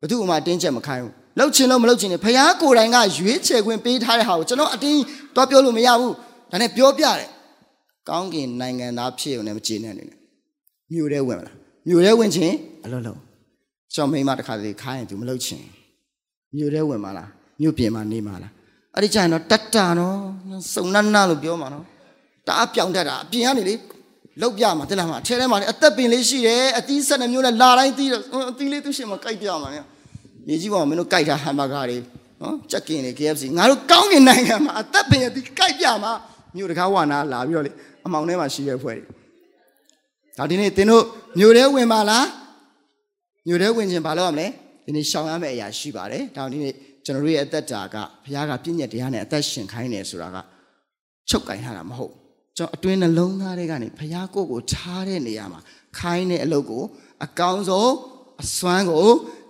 ဘသူ့မှာတင်းချက်မခိုင်းဘူးလှုပ်ချင်လို့မလှုပ်ချင်နေဖះကိုယ်တိုင်ကရွေးချယ်ခွင့်ပေးထားတဲ့ဟာကိုကျွန်တော်အတင်းတွားပြောလို့မရဘူးဒါနဲ့ပြောပြတယ်ကောင်းကင်နိုင်ငံသားဖြစ်ုံနဲ့မကျေနပ်နေနဲ့မြို့ထဲဝင်မလားမြို့ထဲဝင်ခြင်းအလုပ်လုပ်ကျွန်တော်မိမတစ်ခါတည်းခိုင်းရင် तू မလှုပ်ချင်မြို့ထဲဝင်မလားမြို့ပြင်မှာနေမလားအဲ့ဒီကျရင်တော့တတ်တာနော်စုံနန်းနာလို့ပြောမှာနော် တအားပြောင်းတတ်တာအပြင်ကနေလေလောက်ပြမှာတဲ့လားမှာအထဲထဲမှာလေအသက်ပင်လေးရှိတယ်အသီးဆက်နှမျိုးနဲ့လာတိုင်းသီးတော့အသီးလေးသူရှင်မှာကြိုက်ပြမှာနော်မြေကြီးပေါ်မှာမင်းတို့ကြိုက်တာဟမ်ဘာဂါတွေနော်ကြက်ကင်တွေ KFC ငါတို့ကောင်းကင်နိုင်ငံမှာအသက်ပင်ရဒီကြိုက်ပြမှာမြို့တကားဝါနာလာပြီးတော့လေအမောင်ထဲမှာရှိတဲ့ဖွဲ့တွေဒါဒီနေ့သင်တို့မြို့ထဲဝင်ပါလားမြို့ထဲဝင်ခြင်းဘာလုပ်ရမလဲဒီနေ့ရှောင်ရမယ့်အရာရှိပါတယ်ဒါဒီနေ့ကျွန်တော်တို့ရဲ့အသက်တာကဘုရားကပြည့်ညက်တရားနဲ့အသက်ရှင်ခိုင်းတယ်ဆိုတာကချုပ်ကင်ထားတာမဟုတ် ကျွန်တော်အတွင်းနှလုံးသားတွေကနေဘုရားကိုကိုထားတဲ့နေရာမှာခိုင်းတဲ့အလုပ်ကို အကောင်းဆုံးအစွမ်းကို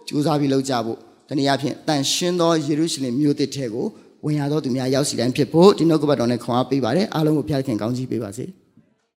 ကြိုးစားပြီးလုပ်ကြဖို့တနည်းအားဖြင့်တန်ရှင်းသောယေရုရှလင်မြို့သစ်ထဲကိုဝင်ရသောသူများရောက်စီတိုင်းဖြစ်ဖို့ဒီနှုတ်ကပတ်တော်နဲ့ခွန်အားပေးပါတယ်အားလုံးကိုဖျားခင်ကောင်းချီးပေးပါစေ။